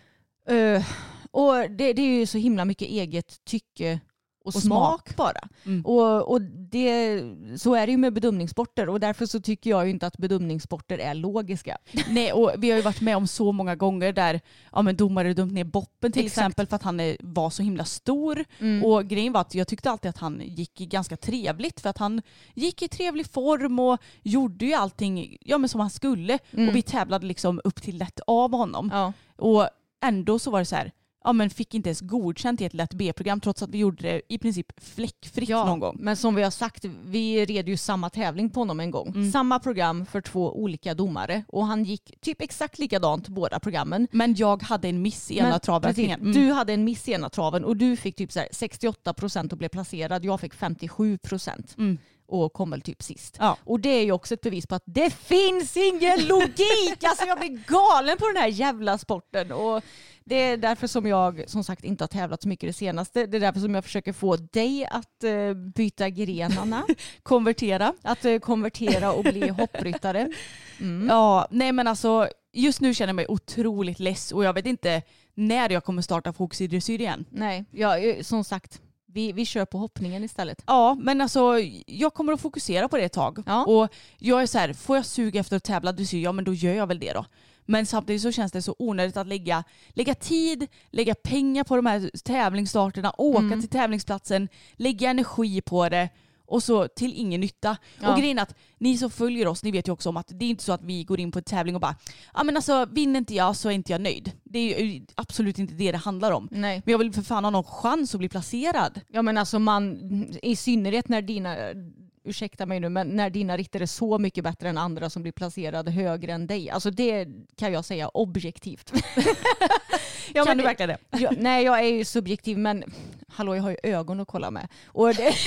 [SPEAKER 1] Eh, och det, det är ju så himla mycket eget tycke och,
[SPEAKER 2] Och
[SPEAKER 1] smak,
[SPEAKER 2] smak.
[SPEAKER 1] bara.
[SPEAKER 2] Mm.
[SPEAKER 1] Och, och det, så är det ju med bedömningssporter och därför så tycker jag ju inte att bedömningssporter är logiska.
[SPEAKER 2] Nej, och vi har ju varit med om så många gånger där ja, men domare dömt ner Boppen till
[SPEAKER 1] Exakt.
[SPEAKER 2] exempel för att han är, var så himla stor.
[SPEAKER 1] Mm.
[SPEAKER 2] Och grejen var att jag tyckte alltid att han gick i ganska trevligt för att han gick i trevlig form och gjorde ju allting ja, men som han skulle.
[SPEAKER 1] Mm.
[SPEAKER 2] Och vi tävlade liksom upp till lätt av honom.
[SPEAKER 1] Ja.
[SPEAKER 2] Och ändå så var det så här, ja men fick inte ens godkänt i ett lätt B-program trots att vi gjorde det i princip fläckfritt någon gång.
[SPEAKER 1] Men som vi har sagt, vi red ju samma tävling på honom en gång.
[SPEAKER 2] Mm.
[SPEAKER 1] Samma program för två olika domare och han gick typ exakt likadant båda programmen.
[SPEAKER 2] Men jag hade en miss i ena
[SPEAKER 1] Men
[SPEAKER 2] travräkningen.
[SPEAKER 1] precis,
[SPEAKER 2] Mm.
[SPEAKER 1] Du hade en miss i ena traven och du fick typ så här 68 procent och blev placerad. Jag fick 57 procent
[SPEAKER 2] Mm.
[SPEAKER 1] och kom väl typ sist.
[SPEAKER 2] Ja.
[SPEAKER 1] Och det är ju också ett bevis på att det finns ingen logik. alltså jag blir galen på den här jävla sporten. Och det är därför som jag som sagt inte har tävlat så mycket det senaste. Det är därför som jag försöker få dig att eh, byta grenarna.
[SPEAKER 2] Konvertera.
[SPEAKER 1] att eh, konvertera och bli hoppryttare. Mm.
[SPEAKER 2] Ja, nej men alltså just nu känner jag mig otroligt less och jag vet inte när jag kommer starta fokus i dressyr igen.
[SPEAKER 1] Nej, ja, eh, som sagt. Vi, vi kör på hoppningen istället.
[SPEAKER 2] Ja, men alltså jag kommer att fokusera på det ett tag.
[SPEAKER 1] Ja.
[SPEAKER 2] Och jag är så här, får jag suga efter att tävla dressyr, ja men då gör jag väl det då. Men samtidigt så känns det så onödigt att lägga, lägga tid, lägga pengar på de här tävlingsstarterna, åka
[SPEAKER 1] Mm.
[SPEAKER 2] till tävlingsplatsen, lägga energi på det och så till ingen nytta.
[SPEAKER 1] Ja.
[SPEAKER 2] Och grejen är att ni som följer oss, ni vet ju också om att det är inte så att vi går in på en tävling och bara ja men alltså vinner inte jag så är inte jag nöjd. Det är ju absolut inte det det handlar om.
[SPEAKER 1] Nej.
[SPEAKER 2] Men jag vill för fan ha någon chans att bli placerad.
[SPEAKER 1] Ja men alltså man, i synnerhet när dina, ursäkta mig nu, men när dina ritter är så mycket bättre än andra som blir placerade högre än dig. Alltså det kan jag säga objektivt. ja,
[SPEAKER 2] kan du verkligen det?
[SPEAKER 1] Ja, nej jag är ju subjektiv men hallå jag har ju ögon att kolla med. Och det...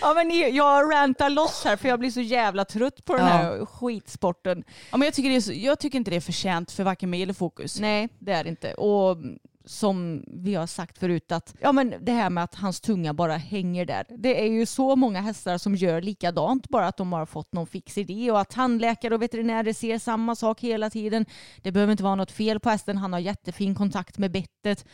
[SPEAKER 1] ja men jag rantar loss här för jag blir så jävla trött på den
[SPEAKER 2] Ja.
[SPEAKER 1] här skitsporten.
[SPEAKER 2] Ja, men jag, tycker är jag tycker inte det är förtjänt för varken mig eller Fokus.
[SPEAKER 1] Nej det är det inte. Och som vi har sagt förut att ja, men det här med att hans tunga bara hänger där. Det är ju så många hästar som gör likadant bara att de har fått någon fix idé och att tandläkare och veterinärer ser samma sak hela tiden. Det behöver inte vara något fel på hästen. Han har jättefin kontakt med bettet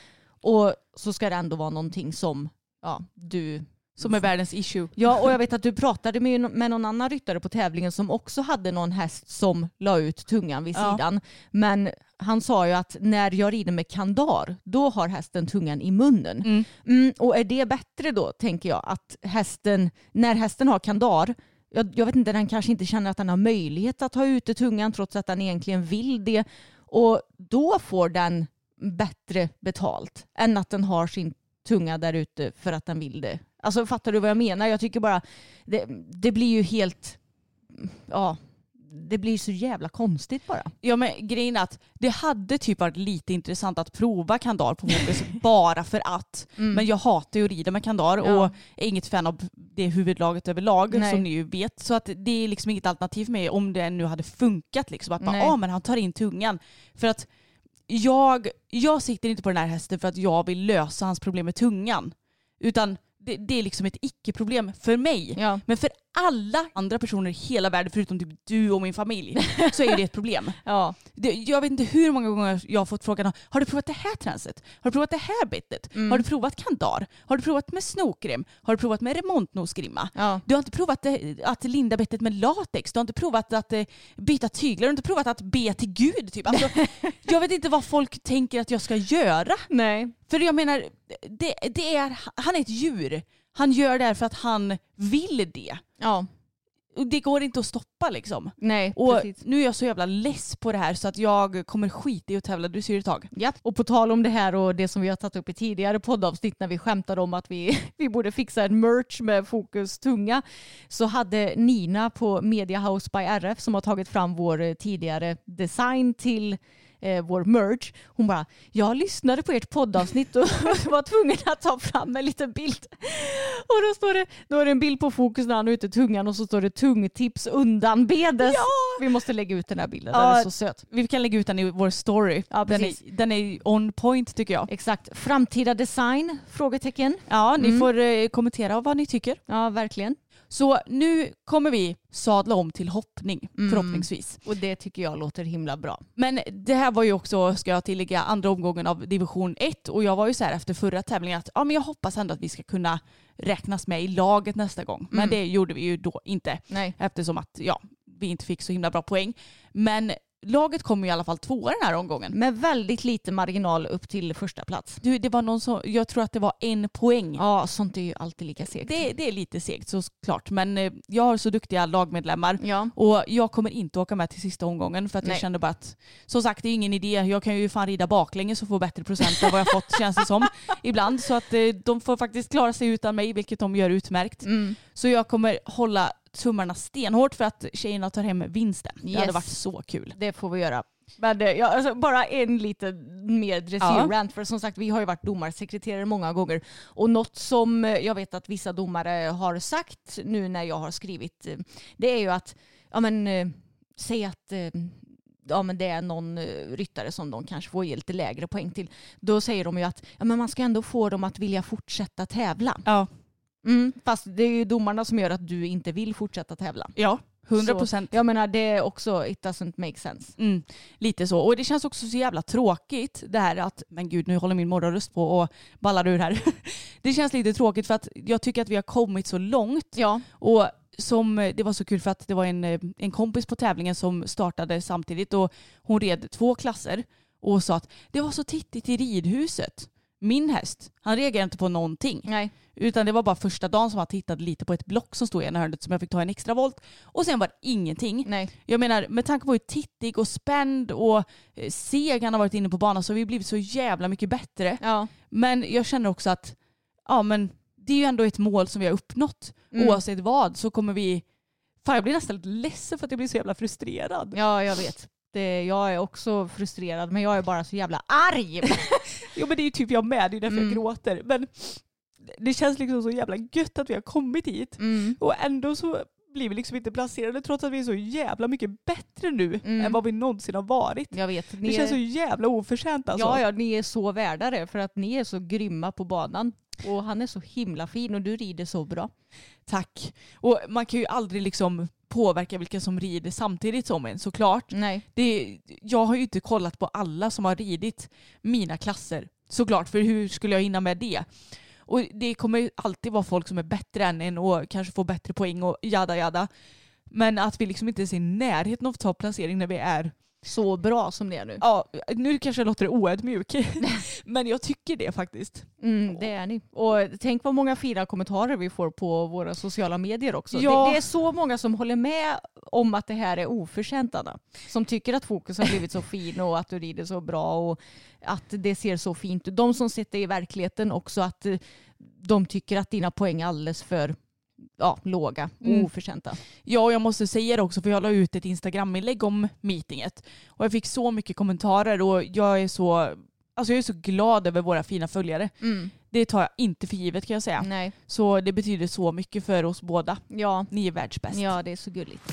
[SPEAKER 1] och så ska det ändå vara någonting som ja, du
[SPEAKER 2] Som är världens issue.
[SPEAKER 1] Ja, och jag vet att du pratade med, med någon annan ryttare på tävlingen som också hade någon häst som la ut tungan vid
[SPEAKER 2] Ja.
[SPEAKER 1] sidan. Men han sa ju att när jag rider med kandar, då har hästen tungan i munnen.
[SPEAKER 2] Mm.
[SPEAKER 1] Mm, och är det bättre då, tänker jag, att hästen, när hästen har kandar, jag, jag vet inte, den kanske inte känner att den har möjlighet att ha ute tungan trots att den egentligen vill det. Och då får den bättre betalt än att den har sin tunga där ute för att den vill det. Alltså fattar du vad jag menar? Jag tycker bara, det, det blir ju helt, ja, det blir så jävla konstigt bara.
[SPEAKER 2] Ja men grejen är att det hade typ varit lite intressant att prova kandar på Fokus bara för att. Men jag hatar ju att rida med kandar
[SPEAKER 1] Mm. Ja.
[SPEAKER 2] och är inget fan av det huvudlaget överlag
[SPEAKER 1] Nej.
[SPEAKER 2] som ni ju vet. Så att det är liksom inget alternativ för mig om det nu hade funkat. Liksom. Att bara,
[SPEAKER 1] Nej.
[SPEAKER 2] ah, men han tar in tungan. För att jag, jag sitter inte på den här hästen för att jag vill lösa hans problem med tungan. Utan det, det är liksom ett icke-problem för mig.
[SPEAKER 1] Ja.
[SPEAKER 2] Men för alla andra personer i hela världen förutom typ du och min familj så är det ett problem.
[SPEAKER 1] Ja.
[SPEAKER 2] Det, jag vet inte hur många gånger jag har fått frågan har du provat det här transet? Har du provat det här bettet? Har du provat kandar? Har du provat med snokrem? Har du provat med remontnosgrimma?
[SPEAKER 1] Ja.
[SPEAKER 2] Du har inte provat det, att linda bettet med latex? Du har inte provat att eh, byta tyglar? Du har inte provat att be till Gud? Typ. Alltså, jag vet inte vad folk tänker att jag ska göra.
[SPEAKER 1] Nej.
[SPEAKER 2] För jag menar, det, det är, han är ett djur. Han gör det här för att han vill det.
[SPEAKER 1] Ja.
[SPEAKER 2] Och det går inte att stoppa liksom.
[SPEAKER 1] Nej,
[SPEAKER 2] Och
[SPEAKER 1] precis.
[SPEAKER 2] nu är jag så jävla less på det här så att jag kommer skita i att tävla dressyr ett tag.
[SPEAKER 1] Ja. Och på tal om det här och det som vi har tagit upp i tidigare poddavsnitt när vi skämtade om att vi, vi borde fixa en merch med fokus tunga så hade Nina på Media House by RF som har tagit fram vår eh, tidigare design till eh, vår merch. Hon bara, jag lyssnade på ert poddavsnitt och var tvungen att ta fram en liten bild. Och då står det, då är det en bild på fokus när han är ute tungan och så står det tungtips undanbedes. Vi måste lägga ut den här bilden, den
[SPEAKER 2] Ja.
[SPEAKER 1] är så söt.
[SPEAKER 2] Vi kan lägga ut den i vår story.
[SPEAKER 1] Ja,
[SPEAKER 2] den, är, den är on point tycker jag.
[SPEAKER 1] Exakt. Framtida design? Frågetecken.
[SPEAKER 2] Ja, ni
[SPEAKER 1] Mm.
[SPEAKER 2] får eh, kommentera vad ni tycker.
[SPEAKER 1] Ja, verkligen.
[SPEAKER 2] Så nu kommer vi sadla om till hoppning
[SPEAKER 1] Mm.
[SPEAKER 2] förhoppningsvis.
[SPEAKER 1] Och det tycker jag låter himla bra.
[SPEAKER 2] Men det här var ju också, ska jag tillägga, andra omgången av division 1 och jag var ju så här efter förra tävlingen att ja, men jag hoppas ändå att vi ska kunna räknas med i laget nästa gång. Men
[SPEAKER 1] Mm.
[SPEAKER 2] det gjorde vi ju då inte
[SPEAKER 1] Nej.
[SPEAKER 2] eftersom att ja, vi inte fick så himla bra poäng. Men laget kom i alla fall tvåa den här omgången.
[SPEAKER 1] Med väldigt lite marginal upp till första plats.
[SPEAKER 2] Du, det var någon som, jag tror att det var en poäng.
[SPEAKER 1] Ja, sånt är ju alltid lika segt.
[SPEAKER 2] Det, det är lite segt såklart men eh, jag har så duktiga lagmedlemmar
[SPEAKER 1] Ja.
[SPEAKER 2] och jag kommer inte åka med till sista omgången för att jag
[SPEAKER 1] Nej.
[SPEAKER 2] kände bara att som sagt det är ingen idé. Jag kan ju fan rida baklänges och få bättre procent än vad jag fått känns det som ibland. Så att eh, de får faktiskt klara sig utan mig vilket de gör utmärkt.
[SPEAKER 1] Mm.
[SPEAKER 2] Så jag kommer hålla tummarna stenhårt för att tjejerna tar hem vinsten. Det hade varit så kul.
[SPEAKER 1] Det får vi göra. Men det, ja, alltså, bara en liten mer dressyrrant. För som sagt, vi har ju varit domarsekreterare många gånger. Och något som eh, jag vet att vissa domare har sagt nu när jag har skrivit, eh, det är ju att, ja men, eh, säg att eh, ja, men det är någon eh, ryttare som de kanske får ge lite lägre poäng till. Då säger de ju att ja, men man ska ändå få dem att vilja fortsätta tävla.
[SPEAKER 2] Ja,
[SPEAKER 1] Mm, fast det är ju domarna som gör att du inte vill fortsätta tävla.
[SPEAKER 2] ja 100
[SPEAKER 1] Så,
[SPEAKER 2] procent.
[SPEAKER 1] Jag menar det är också, it doesn't make sense.
[SPEAKER 2] Mm, lite så. Och det känns också så jävla tråkigt det här att, men gud nu håller min morgonröst på och ballar ur här. Det känns lite tråkigt för att jag tycker att vi har kommit så långt.
[SPEAKER 1] Ja,
[SPEAKER 2] Och som, det var så kul för att det var en, en kompis på tävlingen som startade samtidigt och hon red två klasser och sa att det var så tittigt i ridhuset. Min häst, han reagerade inte på någonting.
[SPEAKER 1] nej.
[SPEAKER 2] Utan det var bara första dagen som han tittade lite på ett block som stod i ena hörnet som jag fick ta en extra volt. Och sen var det ingenting.
[SPEAKER 1] Nej.
[SPEAKER 2] Jag menar med tanke på hur tittig och spänd och eh, seg han har varit inne på banan så har vi blivit så jävla mycket bättre.
[SPEAKER 1] Ja.
[SPEAKER 2] Men jag känner också att ja, men det är ju ändå ett mål som vi har uppnått.
[SPEAKER 1] Mm.
[SPEAKER 2] Oavsett vad så kommer vi... Fan jag blir nästan lite ledsen för att jag blir så jävla frustrerad.
[SPEAKER 1] ja, jag vet. Det, jag är också frustrerad men jag är bara så jävla arg.
[SPEAKER 2] Jo men det är ju typ jag med, det är därför
[SPEAKER 1] Mm.
[SPEAKER 2] jag gråter. Men det känns liksom så jävla gött att vi har kommit hit.
[SPEAKER 1] Mm.
[SPEAKER 2] Och ändå så blir vi liksom inte placerade trots att vi är så jävla mycket bättre nu
[SPEAKER 1] Mm.
[SPEAKER 2] än vad vi någonsin har varit.
[SPEAKER 1] Jag vet. Ni
[SPEAKER 2] Det känns så
[SPEAKER 1] är,
[SPEAKER 2] jävla oförtjänt alltså.
[SPEAKER 1] ja, ja, ni är så värda det för att ni är så grymma på banan. Och han är så himla fin och du rider så bra.
[SPEAKER 2] Tack. Och man kan ju aldrig liksom påverka vilka som rider samtidigt som en såklart.
[SPEAKER 1] Nej.
[SPEAKER 2] Det, jag har ju inte kollat på alla som har ridit mina klasser såklart för hur skulle jag hinna med det? Och det kommer alltid vara folk som är bättre än en och kanske får bättre poäng och jada jada. Men att vi liksom inte är i närheten av topplacering när vi är
[SPEAKER 1] Så bra som det är nu.
[SPEAKER 2] Ja, nu kanske jag låter oödmjuk. men jag tycker det faktiskt.
[SPEAKER 1] Mm, det är ni. Och tänk vad många fina kommentarer vi får på våra sociala medier också.
[SPEAKER 2] Ja.
[SPEAKER 1] Det, det är så många som håller med om att det här är oförtjänt Anna. Som tycker att fokus har blivit så fin och att du rider så bra och att det ser så fint ut. De som sitter i verkligheten också att de tycker att dina poäng är alldeles för ja, låga och
[SPEAKER 2] Mm.
[SPEAKER 1] oförtjänta.
[SPEAKER 2] Ja, och jag måste säga det också för jag la ut ett Instagram-inlägg om meetinget. Och jag fick så mycket kommentarer och jag är så, alltså jag är så glad över våra fina följare. Det tar jag inte för givet kan jag säga.
[SPEAKER 1] Nej.
[SPEAKER 2] Så det betyder så mycket för oss båda.
[SPEAKER 1] Ja.
[SPEAKER 2] Ni är världsbäst.
[SPEAKER 1] ja, det är så gulligt.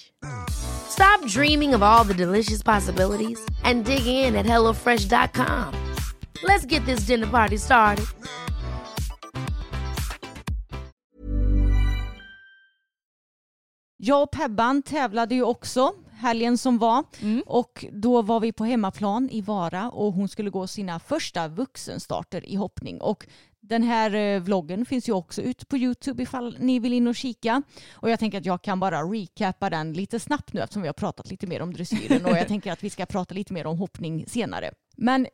[SPEAKER 3] Stop dreaming of all the delicious possibilities and dig in at HelloFresh.com. Let's get this dinner party started.
[SPEAKER 1] Jag och Pebban tävlade ju också helgen som var och då var vi på hemmaplan i Vara och hon skulle gå sina första vuxenstarter i hoppning och den här eh, vloggen finns ju också ute på Youtube ifall ni vill in och kika. Och jag tänker att jag kan bara recappa den lite snabbt nu eftersom vi har pratat lite mer om dressyren och jag tänker att vi ska prata lite mer om hoppning senare. Men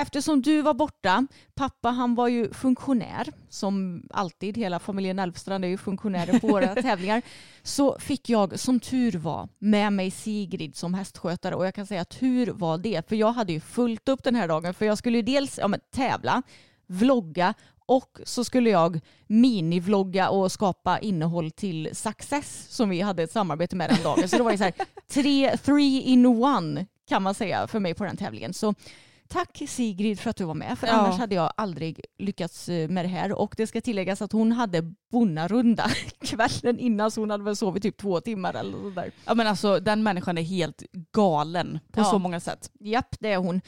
[SPEAKER 1] Eftersom du var borta, pappa han var ju funktionär, som alltid, hela familjen Elfstrand är ju funktionärer på våra tävlingar, så fick jag som tur var med mig Sigrid som hästskötare. Och jag kan säga tur var det, för jag hade ju fullt upp den här dagen, för jag skulle ju dels ja, men, tävla, vlogga och så skulle jag minivlogga och skapa innehåll till Success som vi hade ett samarbete med den dagen. Så det var ju så här, tre, three in one kan man säga för mig på den tävlingen. Så Tack Sigrid för att du var med, för
[SPEAKER 2] Ja.
[SPEAKER 1] annars hade jag aldrig lyckats eh, med det här. Och det ska tilläggas att hon hade bonnarunda kvällen innan, så hon hade väl sovit typ två timmar eller sådär.
[SPEAKER 2] Ja men alltså den människan är helt galen på
[SPEAKER 1] Ja.
[SPEAKER 2] så många sätt.
[SPEAKER 1] Japp, det är hon.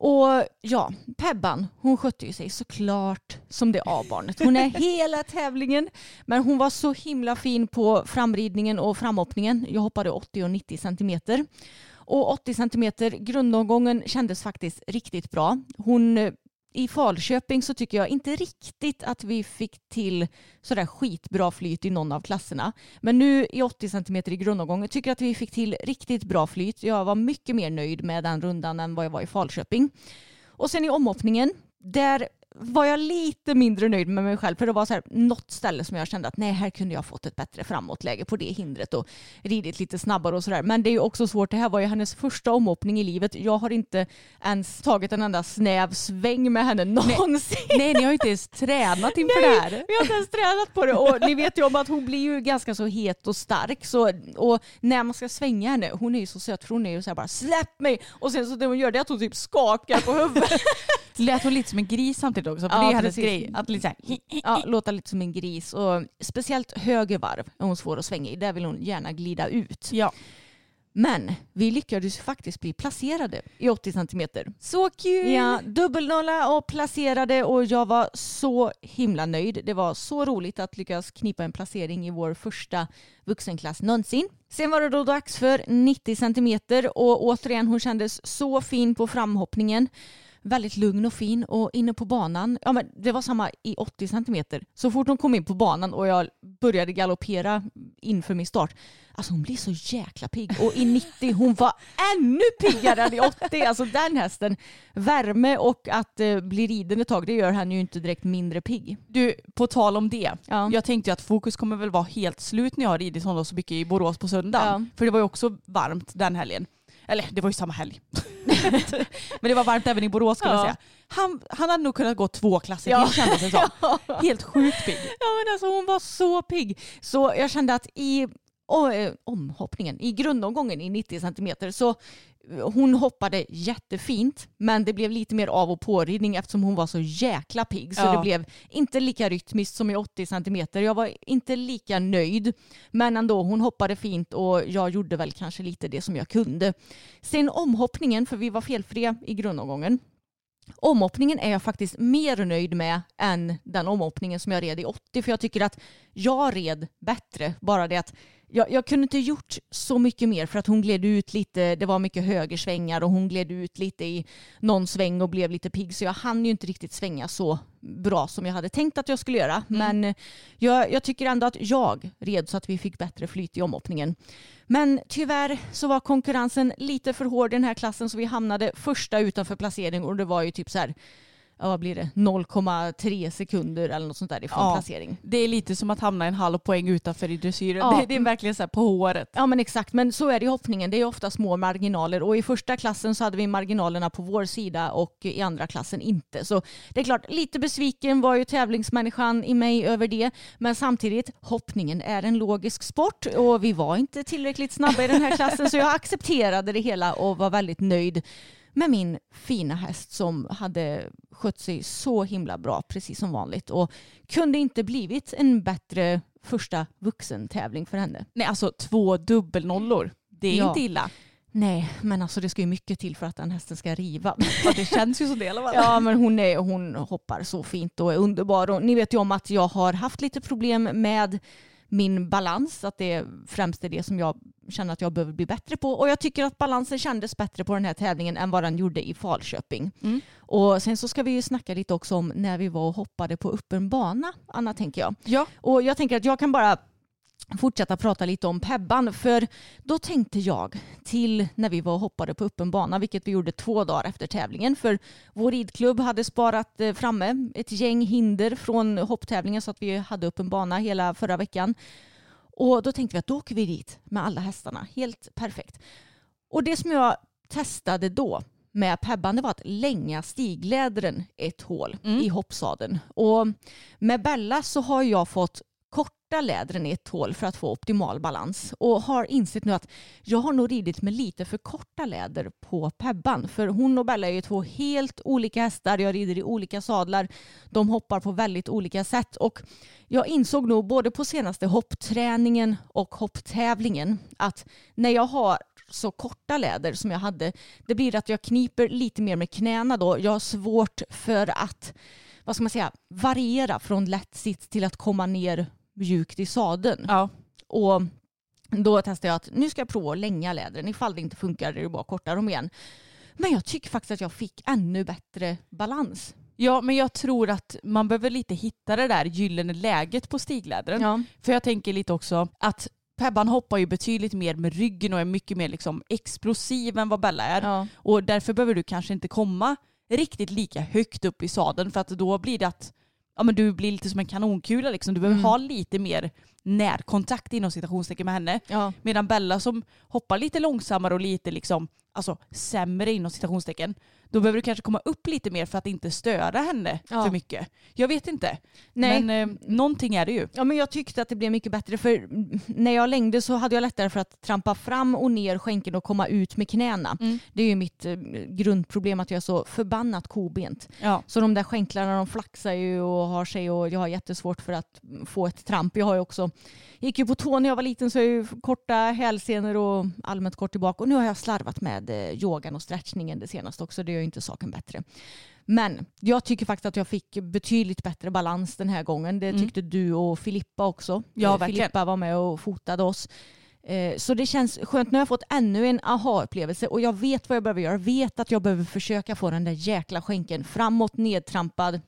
[SPEAKER 1] Och ja, Pebban, hon skötte ju sig såklart som det A-barnet. Hon är hela tävlingen, men hon var så himla fin på framridningen och framhoppningen. Jag hoppade 80 och 90 centimeter. Och 80 centimeter, grundomgången kändes faktiskt riktigt bra. Hon, i Falköping så tycker jag inte riktigt att vi fick till sådär skitbra flyt i någon av klasserna. Men nu i 80 centimeter i grundomgången tycker jag att vi fick till riktigt bra flyt. Jag var mycket mer nöjd med den rundan än vad jag var i Falköping. Och sen i omhoppningen, där var jag lite mindre nöjd med mig själv för det var så här, något ställe som jag kände att nej här kunde jag fått ett bättre framåtläge på det hindret och ridit lite snabbare och sådär. Men det är ju också svårt, det här var ju hennes första omhoppning i livet. Jag har inte ens tagit en enda snäv sväng med henne någonsin.
[SPEAKER 2] Nej ni har ju inte ens tränat inför det här.
[SPEAKER 1] Vi har inte ens tränat på det och ni vet ju om att hon blir ju ganska så het och stark så, och när man ska svänga henne, hon är ju så söt för hon är ju så här bara släpp mig och sen så det hon gör det är att hon typ skakar på huvudet.
[SPEAKER 2] Lät hon lite som en gris samtidigt också? För
[SPEAKER 1] Ja,
[SPEAKER 2] det är hennes grej. Att lite här,
[SPEAKER 1] ja, låta lite som en gris och speciellt höger varv är hon svår att svänga i. Där vill hon gärna glida ut.
[SPEAKER 2] Ja.
[SPEAKER 1] Men vi lyckades faktiskt bli placerade i 80 centimeter.
[SPEAKER 2] Så kul!
[SPEAKER 1] Ja, dubbelnolla och placerade och jag var så himla nöjd. Det var så roligt att lyckas knipa en placering i vår första vuxenklass någonsin. Sen var det då dags för 90 centimeter och återigen hon kändes så fin på framhoppningen. Väldigt lugn och fin och inne på banan, ja men det var samma i 80 centimeter. Så fort hon kom in på banan och jag började galoppera inför min start, alltså hon blir så jäkla pigg. Och i 90, hon var ännu piggare än i 80. Alltså den hästen, värme och att eh, bli riden ett tag, det gör henne ju inte direkt mindre pigg.
[SPEAKER 2] Du, på tal om det.
[SPEAKER 1] Ja.
[SPEAKER 2] Jag tänkte ju att fokus kommer väl vara helt slut när jag har ridit honom så mycket i Borås på söndagen.
[SPEAKER 1] Ja.
[SPEAKER 2] För det var ju också varmt den helgen. Eller det var ju samma helg. Men det var varmt även i Borås skulle jag
[SPEAKER 1] Ja.
[SPEAKER 2] säga. Han, han hade nog kunnat gå två klasser
[SPEAKER 1] Ja.
[SPEAKER 2] till kändes det som. Helt sjukt pigg.
[SPEAKER 1] Ja men alltså hon var så pigg. Så jag kände att i o- eh, omhoppningen, i grundomgången i 90 centimeter så hon hoppade jättefint men det blev lite mer av och påridning eftersom hon var så jäkla pigg. Så
[SPEAKER 2] Ja.
[SPEAKER 1] det blev inte lika rytmiskt som i 80 centimeter. Jag var inte lika nöjd men ändå hon hoppade fint och jag gjorde väl kanske lite det som jag kunde. Sen omhoppningen, för vi var felfria i grundomgången. Omhoppningen är jag faktiskt mer nöjd med än den omhoppningen som jag red i 80 för jag tycker att jag red bättre. Bara det att jag, jag kunde inte gjort så mycket mer för att hon gled ut lite, det var mycket högersvängar och hon gled ut lite i någon sväng och blev lite pigg så jag hann ju inte riktigt svänga så bra som jag hade tänkt att jag skulle göra. Men eh, jag, jag tycker ändå att jag red så att vi fick bättre flyt i omhoppningen. Men tyvärr så var konkurrensen lite för hård i den här klassen så vi hamnade första utanför placering och det var ju typ så här, vad blir det, 0,3 sekunder eller något sånt där ifrån
[SPEAKER 2] Ja.
[SPEAKER 1] placering.
[SPEAKER 2] Det är lite som att hamna en halv poäng utanför i dressyren.
[SPEAKER 1] Ja.
[SPEAKER 2] Det, det är verkligen så på håret.
[SPEAKER 1] Ja men exakt, men så är det i hoppningen. Det är ofta små marginaler och i första klassen så hade vi marginalerna på vår sida och i andra klassen inte. Så det är klart, lite besviken var ju tävlingsmänniskan i mig över det. Men samtidigt, hoppningen är en logisk sport och vi var inte tillräckligt snabba i den här klassen så jag accepterade det hela och var väldigt nöjd med min fina häst som hade skött sig så himla bra precis som vanligt och kunde inte blivit en bättre första vuxentävling för henne.
[SPEAKER 2] Nej alltså två dubbelnollor. Det är
[SPEAKER 1] Ja.
[SPEAKER 2] inte illa.
[SPEAKER 1] Nej, men alltså det ska ju mycket till för att den hästen ska riva.
[SPEAKER 2] Ja, det känns ju som det i alla fall.
[SPEAKER 1] Ja, men hon, är, hon hoppar så fint och är underbar. Och ni vet ju om att jag har haft lite problem med min balans, att det främst är det som jag känner att jag behöver bli bättre på. Och jag tycker att balansen kändes bättre på den här tävlingen än vad den gjorde i Falköping.
[SPEAKER 2] Mm.
[SPEAKER 1] Och sen så ska vi ju snacka lite också om när vi var och hoppade på öppen bana, Anna tänker jag.
[SPEAKER 2] Ja.
[SPEAKER 1] Och jag tänker att jag kan bara fortsätta prata lite om Pebban. För då tänkte jag till när vi var och hoppade på öppen bana, vilket vi gjorde två dagar efter tävlingen. För vår ridklubb hade sparat eh, framme ett gäng hinder från hopptävlingen så att vi hade öppen bana hela förra veckan. Och då tänkte vi att då åker vi dit med alla hästarna. Helt perfekt. Och det som jag testade då med Pebban det var att länga stiglädren ett hål
[SPEAKER 2] Mm.
[SPEAKER 1] i hoppsadeln. Och med Bella så har jag fått korta lädren i ett hål för att få optimal balans och har insett nu att jag har nog ridit med lite för korta läder på Pebban för hon och Bella är ju två helt olika hästar. Jag rider i olika sadlar. De hoppar på väldigt olika sätt och jag insåg nog både på senaste hoppträningen och hopptävlingen att när jag har så korta läder som jag hade, det blir att jag kniper lite mer med knäna då. Jag har svårt för att, vad ska man säga, variera från lätt sits till att komma ner mjukt i sadeln.
[SPEAKER 2] Ja.
[SPEAKER 1] Och då testade jag att nu ska jag prova att länga lädren. Ifall det inte funkar är det bara att korta dem igen. Men jag tycker faktiskt att jag fick ännu bättre balans.
[SPEAKER 2] ja, men jag tror att man behöver lite hitta det där gyllene läget på stiglädren.
[SPEAKER 1] Ja.
[SPEAKER 2] För jag tänker lite också att Pebban hoppar ju betydligt mer med ryggen och är mycket mer liksom explosiv än vad Bella är.
[SPEAKER 1] Ja.
[SPEAKER 2] Och därför behöver du kanske inte komma riktigt lika högt upp i sadeln för att då blir det att ja, men du blir lite som en kanonkula. Liksom. Du behöver
[SPEAKER 1] Mm.
[SPEAKER 2] ha lite mer närkontakt inom citationstecken med henne.
[SPEAKER 1] Ja.
[SPEAKER 2] Medan Bella som hoppar lite långsammare och lite liksom, alltså, sämre inom citationstecken, då behöver du kanske komma upp lite mer för att inte störa henne
[SPEAKER 1] Ja.
[SPEAKER 2] för mycket. Jag vet inte.
[SPEAKER 1] Nej.
[SPEAKER 2] Men eh, någonting är det ju.
[SPEAKER 1] Ja, men jag tyckte att det blev mycket bättre för när jag längde så hade jag lättare för att trampa fram och ner skänken och komma ut med knäna.
[SPEAKER 2] Mm.
[SPEAKER 1] Det är ju mitt eh, grundproblem att jag är så förbannat kobent.
[SPEAKER 2] Ja.
[SPEAKER 1] Så de där skänklarna de flaxar ju och har sig och jag har jättesvårt för att få ett tramp. Jag har ju också, gick ju på tå när jag var liten så jag har ju korta hälsenor och allmänt kort tillbaka. Och nu har jag slarvat med eh, yogan och stretchningen det senaste också. Det gör inte saken bättre. Men jag tycker faktiskt att jag fick betydligt bättre balans den här gången. Det
[SPEAKER 2] Mm.
[SPEAKER 1] tyckte du och Filippa också.
[SPEAKER 2] Ja,
[SPEAKER 1] Eh,
[SPEAKER 2] verkligen.
[SPEAKER 1] Filippa var med och fotade oss. Eh, Så det känns skönt. Nu har jag fått ännu en aha-upplevelse och jag vet vad jag behöver göra. Jag vet att jag behöver försöka få den där jäkla skänken framåt, nedtrampad.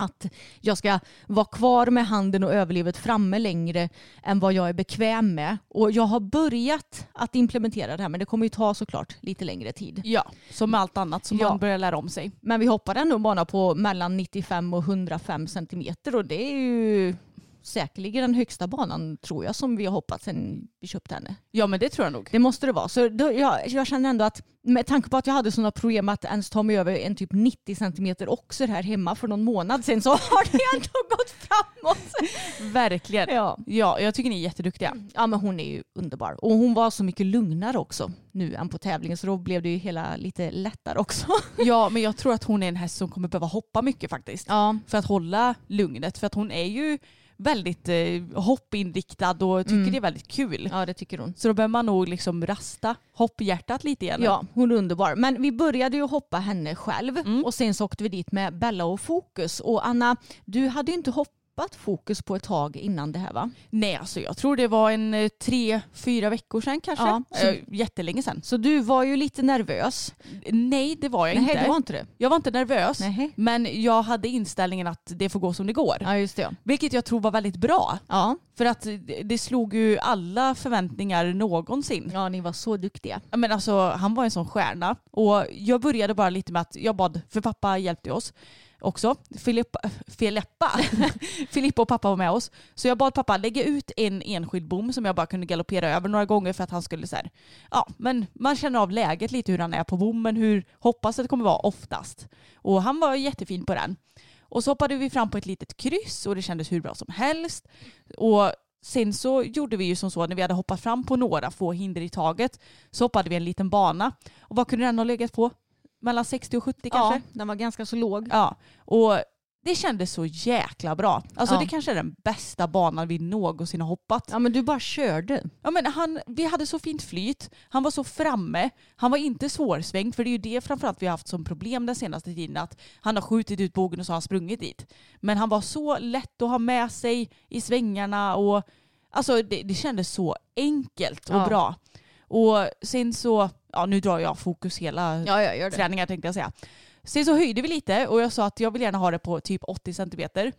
[SPEAKER 1] Att jag ska vara kvar med handen och överlivet framme längre än vad jag är bekväm med. Och jag har börjat att implementera det här men det kommer ju ta såklart lite längre tid.
[SPEAKER 2] Ja, som med allt annat som
[SPEAKER 1] Ja.
[SPEAKER 2] man börjar lära om sig.
[SPEAKER 1] Men vi hoppar ändå en bana på mellan 95 och 105 centimeter och det är ju säkerligen den högsta banan tror jag som vi har hoppat sedan vi köpte henne.
[SPEAKER 2] Ja men det tror jag nog.
[SPEAKER 1] Det måste det vara. Så då, jag, jag känner ändå att med tanke på att jag hade sådana problem att ens ta mig över en typ 90 centimeter också här hemma för någon månad sedan så har det ändå gått framåt.
[SPEAKER 2] Verkligen.
[SPEAKER 1] Ja.
[SPEAKER 2] Ja, jag tycker ni är jätteduktiga.
[SPEAKER 1] ja men hon är ju underbar. Och hon var så mycket lugnare också nu än på tävlingen så då blev det ju hela lite lättare också.
[SPEAKER 2] Ja, men jag tror att hon är en häst som kommer behöva hoppa mycket faktiskt.
[SPEAKER 1] Ja,
[SPEAKER 2] För att hålla lugnet. För att hon är ju väldigt eh, hoppinriktad och tycker
[SPEAKER 1] Mm.
[SPEAKER 2] det är väldigt kul.
[SPEAKER 1] ja det tycker hon.
[SPEAKER 2] Så då behöver man nog liksom rasta hopphjärtat lite igen.
[SPEAKER 1] Ja, hon är underbar. Men vi började ju hoppa henne själv
[SPEAKER 2] Mm.
[SPEAKER 1] och sen så åkte vi dit med Bella och Fokus. Och Anna, du hade ju inte hoppat Fokus på ett tag innan det här va?
[SPEAKER 2] Nej, alltså jag tror det var en eh, tre, fyra veckor sedan kanske.
[SPEAKER 1] Ja, så-
[SPEAKER 2] Eh, jättelänge sedan.
[SPEAKER 1] Så du var ju lite nervös.
[SPEAKER 2] Nej, det var jag
[SPEAKER 1] Nej,
[SPEAKER 2] inte.
[SPEAKER 1] du var inte det?
[SPEAKER 2] Jag var inte nervös.
[SPEAKER 1] Nej.
[SPEAKER 2] Men jag hade inställningen att det får gå som det går.
[SPEAKER 1] Ja, just det.
[SPEAKER 2] Vilket jag tror var väldigt bra.
[SPEAKER 1] Ja,
[SPEAKER 2] För att det- det slog ju alla förväntningar någonsin.
[SPEAKER 1] ja, ni var så duktiga.
[SPEAKER 2] Men alltså, han var en sån stjärna. Och jag började bara lite med att jag bad, för pappa hjälpte oss också. Filippa, Filippa. Filippa och pappa var med oss. Så jag bad pappa lägga ut en enskild bom som jag bara kunde galoppera över några gånger för att han skulle så här, ja men man känner av läget lite hur han är på bommen, hur hoppas att det kommer vara oftast. Och han var jättefin på den. Och så hoppade vi fram på ett litet kryss och det kändes hur bra som helst. Och sen så gjorde vi ju som så när vi hade hoppat fram på några få hinder i taget så hoppade vi en liten bana. Och vad kunde den ha legat på? Mellan 60 och 70 kanske?
[SPEAKER 1] Ja, den var ganska så låg.
[SPEAKER 2] Ja. Och det kändes så jäkla bra. Alltså
[SPEAKER 1] Ja.
[SPEAKER 2] det kanske är den bästa banan vi någonsin har hoppat.
[SPEAKER 1] Ja, men du bara körde.
[SPEAKER 2] Ja, men han, vi hade så fint flyt, han var så framme, han var inte svårsvängd för det är ju det framförallt vi har haft som problem den senaste tiden att han har skjutit ut bågen och så har han sprungit dit. Men han var så lätt att ha med sig i svängarna och Alltså det, det kändes så enkelt och
[SPEAKER 1] Ja.
[SPEAKER 2] bra. Och sen så, ja nu drar jag fokus hela
[SPEAKER 1] Ja, jag
[SPEAKER 2] träningar tänkte jag säga. Sen så höjde vi lite och jag sa att jag vill gärna ha det på typ 80 centimeter.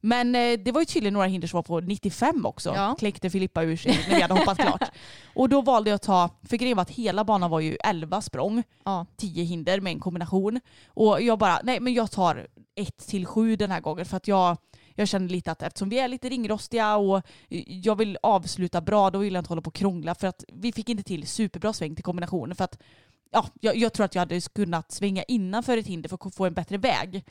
[SPEAKER 2] Men eh, det var ju tydligen några hinder som var på 95 också.
[SPEAKER 1] Ja.
[SPEAKER 2] Kläckte Filippa ur sig när vi hade hoppat klart. Och då valde jag att ta, för grejen var att hela banan var ju 11 språng,
[SPEAKER 1] Ja.
[SPEAKER 2] 10 hinder med en kombination. Och jag bara, nej men jag tar 1 till 7 den här gången för att jag, jag kände lite att eftersom vi är lite ringrostiga och jag vill avsluta bra, då vill jag inte hålla på och krångla för att vi fick inte till superbra sväng till kombinationen för att ja, jag, jag tror att jag hade kunnat svänga innanför ett hinder för att få en bättre väg.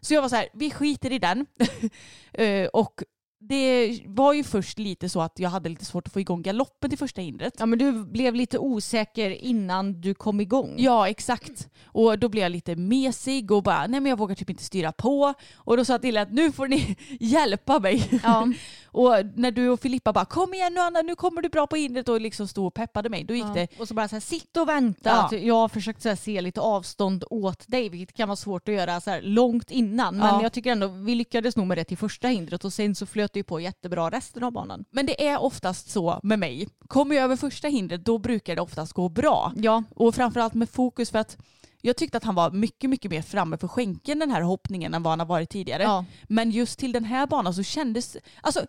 [SPEAKER 2] Så jag var så här, vi skiter i den. Eh, och det var ju först lite så att jag hade lite svårt att få igång galoppen till första hindret.
[SPEAKER 1] Ja men du blev lite osäker innan du kom igång.
[SPEAKER 2] Ja exakt. Och då blev jag lite mesig och bara nej men jag vågar typ inte styra på. Och då sa jag till att nu får ni hjälpa mig.
[SPEAKER 1] Ja.
[SPEAKER 2] och när du och Filippa bara kom igen nu Anna nu kommer du bra på hindret och liksom stod och peppade mig. Då gick
[SPEAKER 1] Ja.
[SPEAKER 2] det
[SPEAKER 1] Och så bara så här, sitt och vänta.
[SPEAKER 2] Ja.
[SPEAKER 1] Jag har försökt så här, se lite avstånd åt dig, vilket kan vara svårt att göra så här, långt innan. Men
[SPEAKER 2] Ja.
[SPEAKER 1] jag tycker ändå vi lyckades nog med det till första hindret och sen så flöt det ju på jättebra resten av banan.
[SPEAKER 2] Men det är oftast så med mig. Kommer jag över första hindret då brukar det oftast gå bra.
[SPEAKER 1] Ja,
[SPEAKER 2] Och framförallt med fokus för att jag tyckte att han var mycket, mycket mer framme för skänken den här hoppningen än vad han har varit tidigare.
[SPEAKER 1] ja.
[SPEAKER 2] Men just till den här banan så kändes, alltså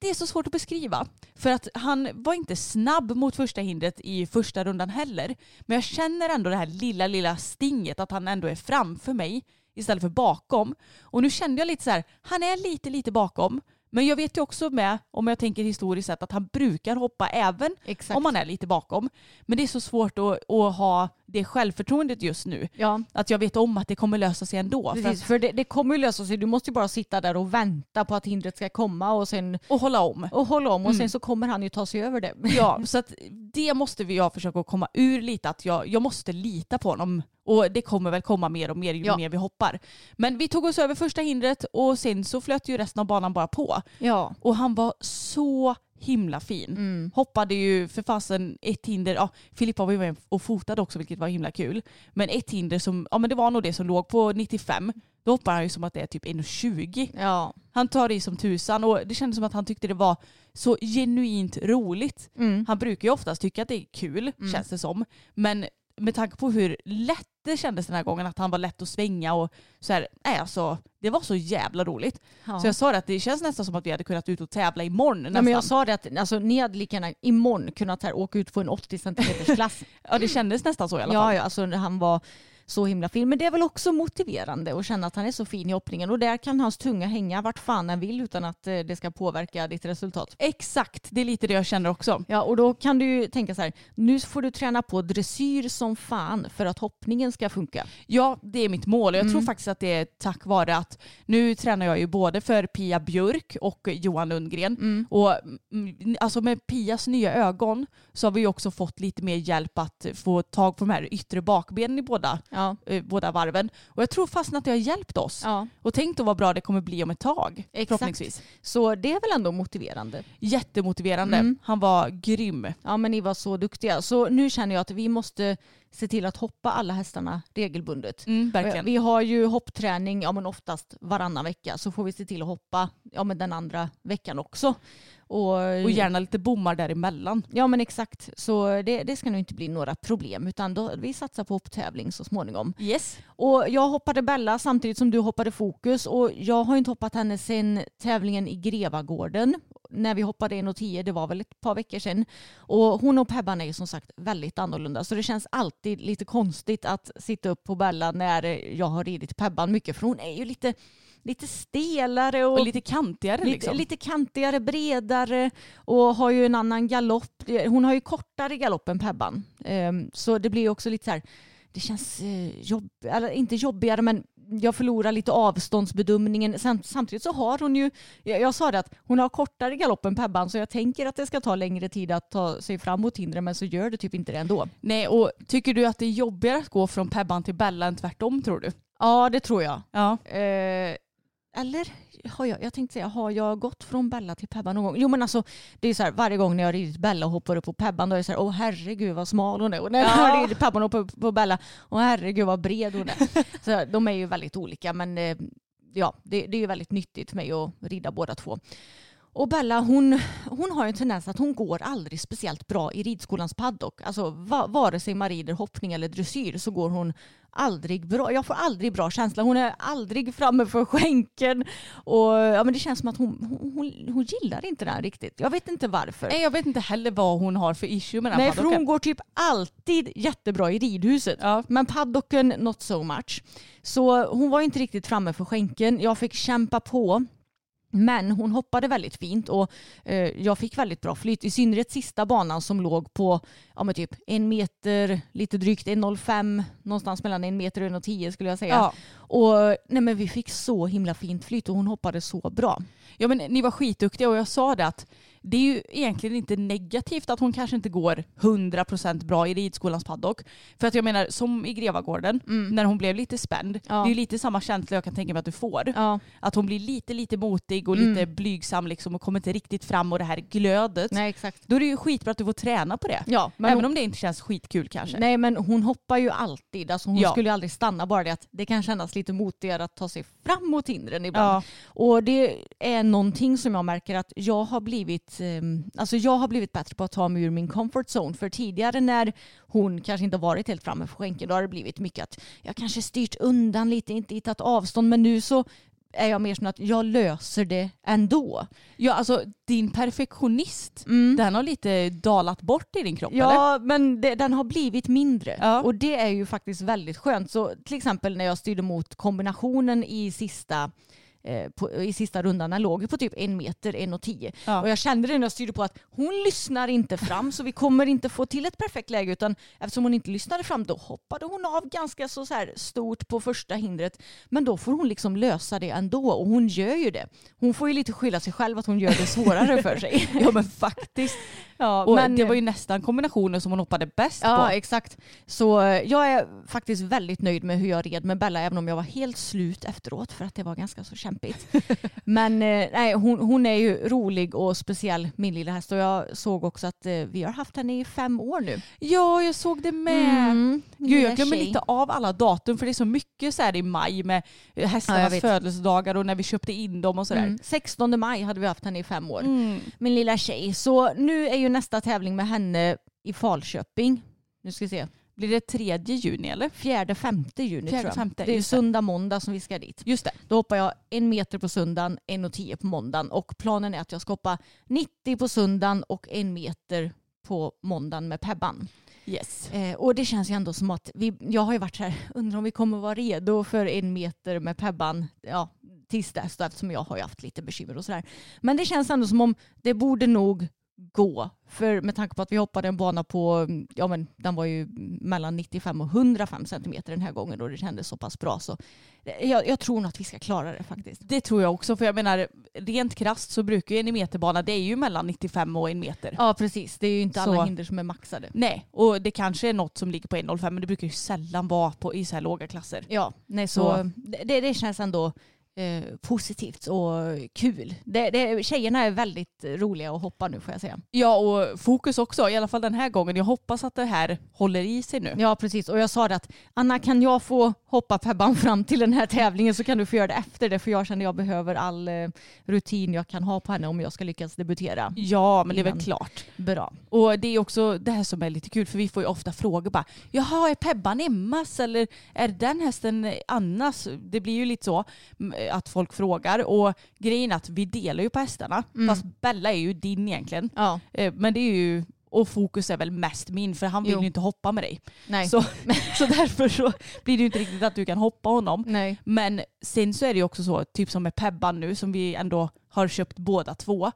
[SPEAKER 2] det är så svårt att beskriva. För att han var inte snabb mot första hindret i första rundan heller. Men jag känner ändå det här lilla, lilla stinget att han ändå är framför mig istället för bakom. Och nu kände jag lite så här, han är lite, lite bakom. Men jag vet ju också med, om jag tänker historiskt sett, att han brukar hoppa även
[SPEAKER 1] exakt.
[SPEAKER 2] om man är lite bakom. Men det är så svårt att, att ha det självförtroendet just nu.
[SPEAKER 1] Ja,
[SPEAKER 2] Att jag vet om att det kommer lösa sig ändå. För
[SPEAKER 1] precis.
[SPEAKER 2] att,
[SPEAKER 1] För det, det kommer ju lösa sig. Du måste ju bara sitta där och vänta på att hindret ska komma och sen
[SPEAKER 2] och hålla om.
[SPEAKER 1] och hålla om och sen
[SPEAKER 2] Mm.
[SPEAKER 1] så kommer han ju ta sig över det.
[SPEAKER 2] Ja, så att det måste vi jag försöka komma ur lite. Att jag, jag måste lita på honom. Och det kommer väl komma mer och mer ju
[SPEAKER 1] Ja.
[SPEAKER 2] mer vi hoppar. Men vi tog oss över första hindret och sen så flöt ju resten av banan bara på.
[SPEAKER 1] Ja.
[SPEAKER 2] Och han var så himla fin.
[SPEAKER 1] Mm.
[SPEAKER 2] Hoppade ju för fasen ett hinder, ja Filippa var ju med och fotade också vilket var himla kul. Men ett hinder som, ja men det var nog det som låg på 95. Då hoppar han ju som att det är typ 1,20.
[SPEAKER 1] Ja.
[SPEAKER 2] Han tar i som tusan och det kändes som att han tyckte det var så genuint roligt.
[SPEAKER 1] Mm.
[SPEAKER 2] Han brukar ju oftast tycka att det är kul,
[SPEAKER 1] Mm.
[SPEAKER 2] känns det som. Men med tanke på hur lätt det kändes den här gången, att han var lätt att svänga och så här, nej alltså, det var så jävla roligt.
[SPEAKER 1] Ja.
[SPEAKER 2] Så jag sa det att det känns nästan som att vi hade kunnat ut och tävla imorgon nästan.
[SPEAKER 1] Nej, men jag sa det att alltså, ni hade lika gärna imorgon kunnat här, åka ut på en 80 centimeters klass.
[SPEAKER 2] Ja det kändes nästan så i alla
[SPEAKER 1] ja,
[SPEAKER 2] fall.
[SPEAKER 1] ja, alltså han var så himla fin. Men det är väl också motiverande att känna att han är så fin i hoppningen. Och där kan hans tunga hänga vart fan han vill utan att eh, det ska påverka ditt resultat.
[SPEAKER 2] Exakt, det är lite det jag känner också.
[SPEAKER 1] Ja, och då kan du ju tänka så här, nu får du träna på dressyr som fan för att hoppningen ska funka.
[SPEAKER 2] Ja, det är mitt mål. Jag tror
[SPEAKER 1] Mm.
[SPEAKER 2] faktiskt att det är tack vare att nu tränar jag ju både för Pia Björk och Johan Lundgren. Och mm, alltså med Pias nya ögon så har vi också fått lite mer hjälp att få tag på de här yttre bakbenen i båda,
[SPEAKER 1] Ja.
[SPEAKER 2] Eh, båda varven. Och jag tror fastän att det har hjälpt oss.
[SPEAKER 1] Ja,
[SPEAKER 2] Och tänk då vad bra det kommer bli om ett tag. Förhoppningsvis.
[SPEAKER 1] så det är väl ändå motiverande.
[SPEAKER 2] Jättemotiverande.
[SPEAKER 1] Mm.
[SPEAKER 2] Han var grym.
[SPEAKER 1] Ja, men ni var så duktiga. Så nu känner jag att vi måste se till att hoppa alla hästarna regelbundet.
[SPEAKER 2] Mm, verkligen.
[SPEAKER 1] Vi har ju hoppträning ja, men oftast varannan vecka så får vi se till att hoppa ja, men den andra veckan också. Och,
[SPEAKER 2] Och gärna lite bommar däremellan.
[SPEAKER 1] Ja men exakt, så det, det ska nog inte bli några problem utan då, vi satsar på hopptävling så småningom.
[SPEAKER 2] Yes.
[SPEAKER 1] Och jag hoppade Bella samtidigt som du hoppade Fokus och jag har inte hoppat henne sedan tävlingen i Grevagården när vi hoppade 1,10, det var väl ett par veckor sedan. Och hon och Pebban är ju som sagt väldigt annorlunda så det känns alltid lite konstigt att sitta upp på Bella när jag har ridit Pebban mycket för hon är ju lite, lite stelare och,
[SPEAKER 2] Och lite kantigare
[SPEAKER 1] lite,
[SPEAKER 2] liksom.
[SPEAKER 1] lite kantigare, bredare och har ju en annan galopp. Hon har ju kortare galopp än Pebban. Ehm, så det blir också lite så här, det känns eh, jobb, eller inte jobbigare men jag förlorar lite avståndsbedömningen. Samt, samtidigt så har hon ju, jag, jag sa det att hon har kortare galopp än Pebban så jag tänker att det ska ta längre tid att ta sig fram mot hindren men så gör det typ inte det ändå.
[SPEAKER 2] Nej, och tycker du att det är jobbigare att gå från Pebban till Bella än tvärtom tror du?
[SPEAKER 1] Ja det tror jag.
[SPEAKER 2] Ja.
[SPEAKER 1] Eh, eller har jag, jag tänkte säga, har jag gått från Bella till Pebban någon gång? Jo men alltså det är så här varje gång när jag ridit Bella och hoppar upp på Pebban då är det så här, åh herregud vad smal hon är. Och när jag
[SPEAKER 2] Ja.
[SPEAKER 1] har ridit Pebban och hoppar upp på Bella, åh herregud vad bred hon är. så de är ju väldigt olika men eh, ja, det, det är ju väldigt nyttigt för mig att rida båda två. Och Bella hon, hon har en tendens att hon går aldrig speciellt bra i ridskolans paddock. Alltså va, vare sig man rider hoppning eller dressyr så går hon aldrig bra. Jag får aldrig bra känsla. Hon är aldrig framme för skänken. Och, ja, men det känns som att hon, hon, hon, hon gillar inte den riktigt. Jag vet inte varför.
[SPEAKER 2] Nej, jag vet inte heller vad hon har för issue med den
[SPEAKER 1] Nej, för
[SPEAKER 2] paddocken.
[SPEAKER 1] hon går typ alltid jättebra i ridhuset.
[SPEAKER 2] Ja.
[SPEAKER 1] Men paddocken not so much. Så hon var inte riktigt framme för skänken. Jag fick kämpa på. Men hon hoppade väldigt fint och eh, jag fick väldigt bra flyt. I synnerhet sista banan som låg på ja, men typ en meter, lite drygt 1,05, någonstans mellan en meter och 1,10 skulle jag säga.
[SPEAKER 2] Ja.
[SPEAKER 1] Och nej, men vi fick så himla fint flyt och hon hoppade så bra.
[SPEAKER 2] Ja men ni var skitduktiga och jag sa det att det är ju egentligen inte negativt att hon kanske inte går 100% bra i ridskolans paddock. För att jag menar som i Grevagården när hon blev lite spänd.
[SPEAKER 1] Mm. Ja.
[SPEAKER 2] Det är ju lite samma känsla jag kan tänka mig att du får.
[SPEAKER 1] Ja.
[SPEAKER 2] Att hon blir lite lite motig och lite blygsam liksom och kommer inte riktigt fram och det här glödet.
[SPEAKER 1] Nej exakt.
[SPEAKER 2] Då är det ju skitbra att du får träna på det.
[SPEAKER 1] Ja, men
[SPEAKER 2] Även
[SPEAKER 1] hon-
[SPEAKER 2] om det inte känns skitkul kanske.
[SPEAKER 1] Nej men hon hoppar ju alltid. Alltså hon
[SPEAKER 2] Ja.
[SPEAKER 1] skulle ju aldrig stanna bara det att det kan kännas lite motigare att ta sig fram mot hindren ibland.
[SPEAKER 2] Ja.
[SPEAKER 1] Och det är någonting som jag märker att jag har blivit eh, alltså jag har blivit bättre på att ta mig ur min comfort zone. För tidigare när hon kanske inte varit helt framme för skänken då har det blivit mycket att jag kanske styrt undan lite, inte tagit avstånd men nu så är jag mer som att jag löser det ändå.
[SPEAKER 2] Ja alltså din perfektionist, den har lite dalat bort i din kropp eller?
[SPEAKER 1] Ja, men det, den har blivit mindre.
[SPEAKER 2] Ja.
[SPEAKER 1] Och det är ju faktiskt väldigt skönt. Så till exempel när jag styrde mot kombinationen i sista på, i sista rundan, den låg på typ en meter, en och tio.
[SPEAKER 2] Ja.
[SPEAKER 1] Och jag kände det när jag styrde på att hon lyssnar inte fram så vi kommer inte få till ett perfekt läge utan eftersom hon inte lyssnade fram då hoppade hon av ganska så, så här stort på första hindret. Men då får hon liksom lösa det ändå och hon gör ju det. Hon får ju lite skylla sig själv att hon gör det svårare för sig.
[SPEAKER 2] Ja men faktiskt.
[SPEAKER 1] Ja,
[SPEAKER 2] Och
[SPEAKER 1] men-
[SPEAKER 2] det var ju nästan kombinationen som hon hoppade bäst
[SPEAKER 1] Ja,
[SPEAKER 2] på.
[SPEAKER 1] exakt. Så eh, jag är faktiskt väldigt nöjd med hur jag red med Bella, även om jag var helt slut efteråt för att det var ganska så kämpigt. Men eh, nej, hon, hon är ju rolig och speciell, min lilla häst. Och jag såg också att eh, vi har haft henne i fem år nu.
[SPEAKER 2] Ja, jag såg det med.
[SPEAKER 1] Mm,
[SPEAKER 2] Gud, jag glömmer lite av alla datum för det är så mycket så här i maj med
[SPEAKER 1] Ja,
[SPEAKER 2] hästarnas
[SPEAKER 1] vet.
[SPEAKER 2] födelsedagar och när vi köpte in dem och sådär.
[SPEAKER 1] Mm. 16 maj hade vi haft henne i fem år.
[SPEAKER 2] Mm.
[SPEAKER 1] Min lilla tjej. Så nu är ju nästa tävling med henne i Falköping. Nu ska vi se.
[SPEAKER 2] Blir det 3 juni eller?
[SPEAKER 1] Fjärde, femte juni
[SPEAKER 2] Fjärde,
[SPEAKER 1] tror jag.
[SPEAKER 2] femte,
[SPEAKER 1] det är söndag, måndag som vi ska dit.
[SPEAKER 2] Just det.
[SPEAKER 1] Då hoppar jag en meter på söndagen, en och tio på måndagen. Och planen är att jag ska hoppa 90 på söndagen och en meter på måndagen med Pebban.
[SPEAKER 2] Yes.
[SPEAKER 1] Eh, och det känns ju ändå som att vi, jag har ju varit så här, undrar om vi kommer vara redo för en meter med Pebban. Ja, tills dess då, eftersom jag har ju haft lite bekymmer och sådär. Men det känns ändå som om det borde nog gå. För med tanke på att vi hoppade en bana på, ja men den var ju mellan 95 och 105 centimeter den här gången och det kändes så pass bra så jag, jag tror nog att vi ska klara det faktiskt.
[SPEAKER 2] Det tror jag också för jag menar rent krasst så brukar ju en meterbana det är ju mellan 95 och en meter.
[SPEAKER 1] Ja precis, det är ju inte alla
[SPEAKER 2] Så-
[SPEAKER 1] hinder som är maxade.
[SPEAKER 2] Nej, och det kanske är något som ligger på 1,05 men det brukar ju sällan vara på, i så här låga klasser.
[SPEAKER 1] Ja, nej så,
[SPEAKER 2] Så-
[SPEAKER 1] det, det känns ändå eh, positivt och kul. Det, det, tjejerna är väldigt roliga att hoppa nu får jag säga.
[SPEAKER 2] Ja och fokus också, i alla fall den här gången. Jag hoppas att det här håller i sig nu.
[SPEAKER 1] Ja precis och jag sa det att Anna kan jag få hoppa Pebban fram till den här tävlingen så kan du få göra det efter det för jag känner jag behöver all eh, rutin jag kan ha på henne om jag ska lyckas debutera.
[SPEAKER 2] Ja men det är väl klart.
[SPEAKER 1] Bra.
[SPEAKER 2] Och det är också det här som är lite kul för vi får ju ofta frågor bara Jaha är Pebban Emmas eller är den hästen Annas? Det blir ju lite så mm, att folk frågar och grejen är att vi delar ju på hästarna fast Bella är ju din egentligen.
[SPEAKER 1] Ja,
[SPEAKER 2] Eh, Men det är ju och fokus är väl mest min för han vill
[SPEAKER 1] Jo.
[SPEAKER 2] ju inte hoppa med dig.
[SPEAKER 1] nej.
[SPEAKER 2] Så, så därför så blir det ju inte riktigt att du kan hoppa honom.
[SPEAKER 1] nej.
[SPEAKER 2] Men sen så är det ju också så, typ som med Pebban nu som vi ändå har köpt båda två.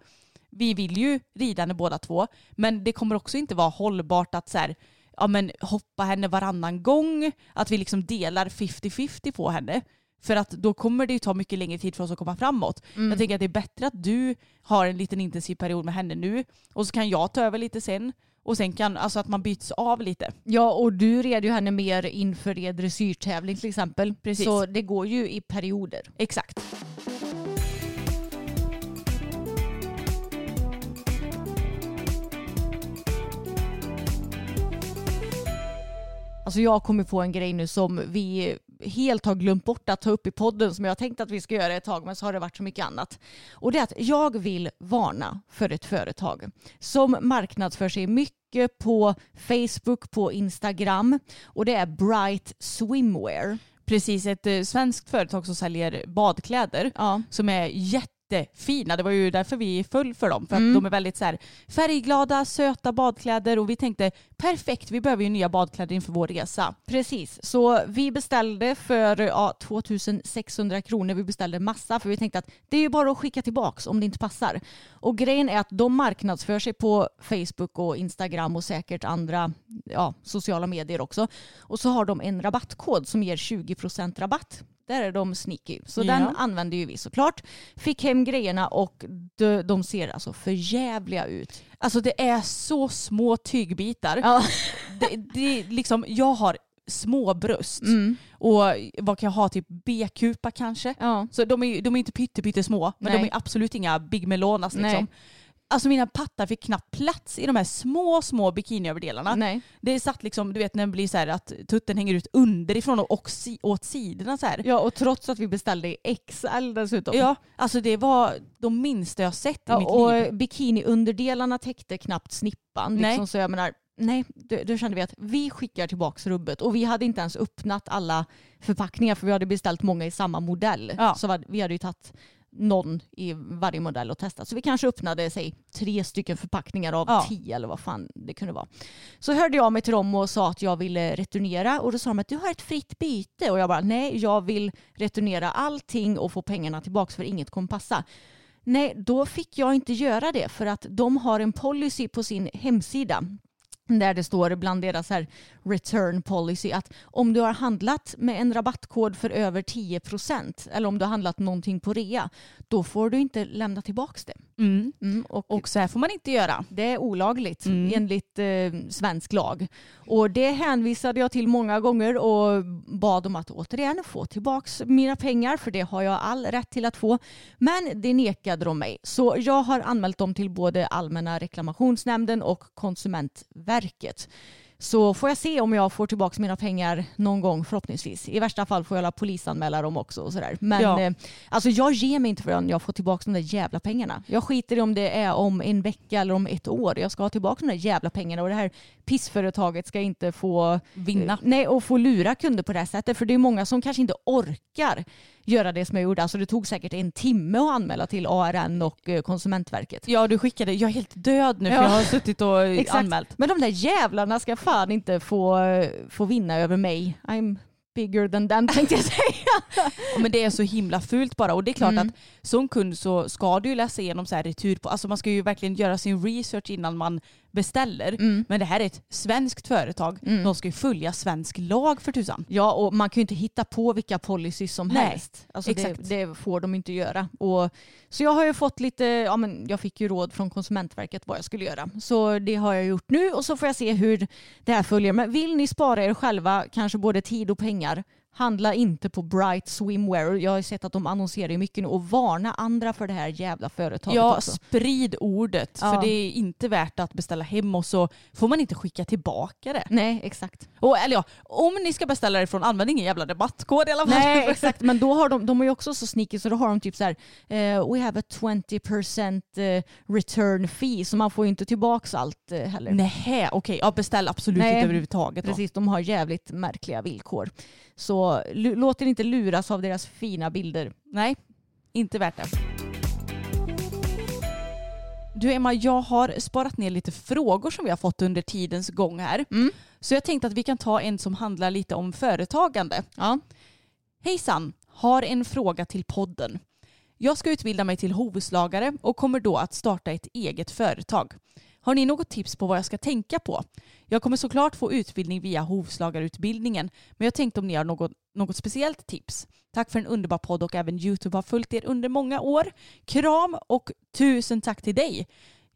[SPEAKER 2] Vi vill ju rida henne båda två men det kommer också inte vara hållbart att så här, ja, men hoppa henne varannan gång. Att vi liksom delar 50-50 på henne. För att då kommer det ju ta mycket längre tid för oss att komma framåt. Jag tänker att det är bättre att du har en liten intensiv period med henne nu och så kan jag ta över lite sen. Och sen kan, alltså att man byts av lite.
[SPEAKER 1] Ja och du red ju henne mer inför er dressyrtävling till exempel.
[SPEAKER 2] Precis.
[SPEAKER 1] Så det går ju i perioder.
[SPEAKER 2] Exakt.
[SPEAKER 1] Alltså jag kommer på en grej nu som vi helt har glömt bort att ta upp i podden som jag tänkt att vi ska göra ett tag men så har det varit så mycket annat. Och det är att jag vill varna för ett företag som marknadsför sig mycket på Facebook, på Instagram och det är Bright Swimwear.
[SPEAKER 2] Precis, ett eh, svenskt företag som säljer badkläder
[SPEAKER 1] Ja.
[SPEAKER 2] som är jättefina. Det var ju därför vi föll för dem. För att
[SPEAKER 1] Mm.
[SPEAKER 2] de är väldigt så här, färgglada, söta badkläder och vi tänkte perfekt, vi behöver ju nya badkläder inför vår resa.
[SPEAKER 1] Precis, så vi beställde för ja, 2600 kronor. Vi beställde massa för vi tänkte att det är ju bara att skicka tillbaks om det inte passar. Och grejen är att de marknadsför sig på Facebook och Instagram och säkert andra ja, sociala medier också. Och så har de en rabattkod som ger 20% rabatt. Där är de sneaky. Så
[SPEAKER 2] Ja.
[SPEAKER 1] den använder ju vi såklart. Fick hem grejerna och de, de ser alltså för jävliga ut.
[SPEAKER 2] Alltså det är så små tygbitar.
[SPEAKER 1] Ja.
[SPEAKER 2] Det, det, liksom, jag har små bröst
[SPEAKER 1] Mm.
[SPEAKER 2] och vad kan jag ha, typ B-kupa kanske.
[SPEAKER 1] Ja.
[SPEAKER 2] Så de är, de är inte pytte, pytte små men
[SPEAKER 1] Nej.
[SPEAKER 2] de är absolut inga Big Melonas
[SPEAKER 1] Nej.
[SPEAKER 2] Liksom. Alltså mina pattar fick knappt plats i de här små, små bikiniöverdelarna.
[SPEAKER 1] Nej.
[SPEAKER 2] Det satt liksom, du vet när det blir så här att tutten hänger ut underifrån och, och si, åt sidorna så här.
[SPEAKER 1] Ja, och trots att vi beställde i XL dessutom.
[SPEAKER 2] Ja, alltså det var de minsta jag sett i
[SPEAKER 1] Ja,
[SPEAKER 2] mitt
[SPEAKER 1] och
[SPEAKER 2] liv.
[SPEAKER 1] bikiniunderdelarna täckte knappt snippan.
[SPEAKER 2] Nej.
[SPEAKER 1] Liksom, så jag menar, nej, då, då kände vi att vi skickar tillbaka rubbet. Och vi hade inte ens öppnat alla förpackningar för vi hade beställt många i samma modell.
[SPEAKER 2] Ja.
[SPEAKER 1] Så vi hade ju tagit någon i varje modell och testat. Så vi kanske öppnade säg, tre stycken förpackningar av
[SPEAKER 2] Ja.
[SPEAKER 1] tio eller vad fan det kunde vara. Så hörde jag mig till dem och sa att jag ville returnera och då sa de att du har ett fritt byte och jag bara nej jag vill returnera allting och få pengarna tillbaka för inget kommer passa. Nej, då fick jag inte göra det för att de har en policy på sin hemsida där det står bland deras här return policy att om du har handlat med en rabattkod för över 10% eller om du har handlat någonting på rea då får du inte lämna tillbaka det.
[SPEAKER 2] Mm.
[SPEAKER 1] Mm, och,
[SPEAKER 2] Och så här får man inte göra.
[SPEAKER 1] det är olagligt
[SPEAKER 2] Mm.
[SPEAKER 1] enligt eh, svensk lag. Och det hänvisade jag till många gånger och bad om att återigen få tillbaka mina pengar för det har jag all rätt till att få. Men det nekade de mig. Så jag har anmält dem till både Allmänna reklamationsnämnden och Konsumentverket. Så får jag se om jag får tillbaka mina pengar någon gång förhoppningsvis. I värsta fall får jag la polisanmäla dem också. Och sådär. Men
[SPEAKER 2] Ja.
[SPEAKER 1] eh, alltså jag ger mig inte förrän jag får tillbaka de där jävla pengarna. Jag skiter i om det är om en vecka eller om ett år. Jag ska ha tillbaka de där jävla pengarna och det här pissföretaget ska inte få
[SPEAKER 2] Vinna.
[SPEAKER 1] Nej, och få lura kunder på det här sättet. För det är många som kanske inte orkar göra det som jag gjorde. Alltså det tog säkert en timme att anmäla till ARN och eh, Konsumentverket.
[SPEAKER 2] Ja du skickade, jag är helt död nu för
[SPEAKER 1] Ja.
[SPEAKER 2] jag har suttit och
[SPEAKER 1] Exakt.
[SPEAKER 2] anmält.
[SPEAKER 1] Men de där jävlarna ska fan inte få, få vinna över mig. I'm bigger than them tänkte jag säga.
[SPEAKER 2] Men det är så himla fult bara och det är klart
[SPEAKER 1] Mm.
[SPEAKER 2] att som kund så ska du ju läsa igenom så här retur på, alltså man ska ju verkligen göra sin research innan man beställer.
[SPEAKER 1] Mm.
[SPEAKER 2] Men det här är ett svenskt företag, de ska ju följa svensk lag för tusan.
[SPEAKER 1] Ja, och man kan ju inte hitta på vilka policies som
[SPEAKER 2] Nej,
[SPEAKER 1] helst. Alltså det,
[SPEAKER 2] exakt.
[SPEAKER 1] det får de inte göra. Och, så jag har ju fått lite, ja men jag fick ju råd från Konsumentverket vad jag skulle göra. Så det har jag gjort nu och så får jag se hur det här följer. Men vill ni spara er själva, kanske både tid och pengar, handla inte på Bright Swimwear. Jag har sett att de annonserar ju mycket nu och varna andra för det här jävla företaget
[SPEAKER 2] Ja,
[SPEAKER 1] också.
[SPEAKER 2] sprid ordet.
[SPEAKER 1] Ja.
[SPEAKER 2] För det är inte värt att beställa hem och så får man inte skicka tillbaka det.
[SPEAKER 1] Nej, exakt.
[SPEAKER 2] Och, eller ja, om ni ska beställa det från använd ingen jävla rabattkod i alla fall.
[SPEAKER 1] Nej exakt, men då har de, de är ju också så sneaky så då har de typ så här eh, we have a 20% eh, return fee så man får ju inte tillbaks allt eh, heller.
[SPEAKER 2] Nej, okej. Ja, beställ absolut
[SPEAKER 1] Nej,
[SPEAKER 2] inte överhuvudtaget. Då.
[SPEAKER 1] Precis, de har jävligt märkliga villkor. Så lu- låt er inte luras av deras fina bilder.
[SPEAKER 2] Nej, inte värt det. Du Emma, jag har sparat ner lite frågor som vi har fått under tidens gång här.
[SPEAKER 1] Mm.
[SPEAKER 2] Så jag tänkte att vi kan ta en som handlar lite om företagande.
[SPEAKER 1] Ja.
[SPEAKER 2] Hejsan, har en fråga till podden. Jag ska utbilda mig till hovslagare och kommer då att starta ett eget företag. Har ni något tips på vad jag ska tänka på? Jag kommer såklart få utbildning via hovslagarutbildningen men jag tänkte om ni har något, något speciellt tips. Tack för en underbar podd och även Youtube har följt er under många år. Kram och tusen tack till dig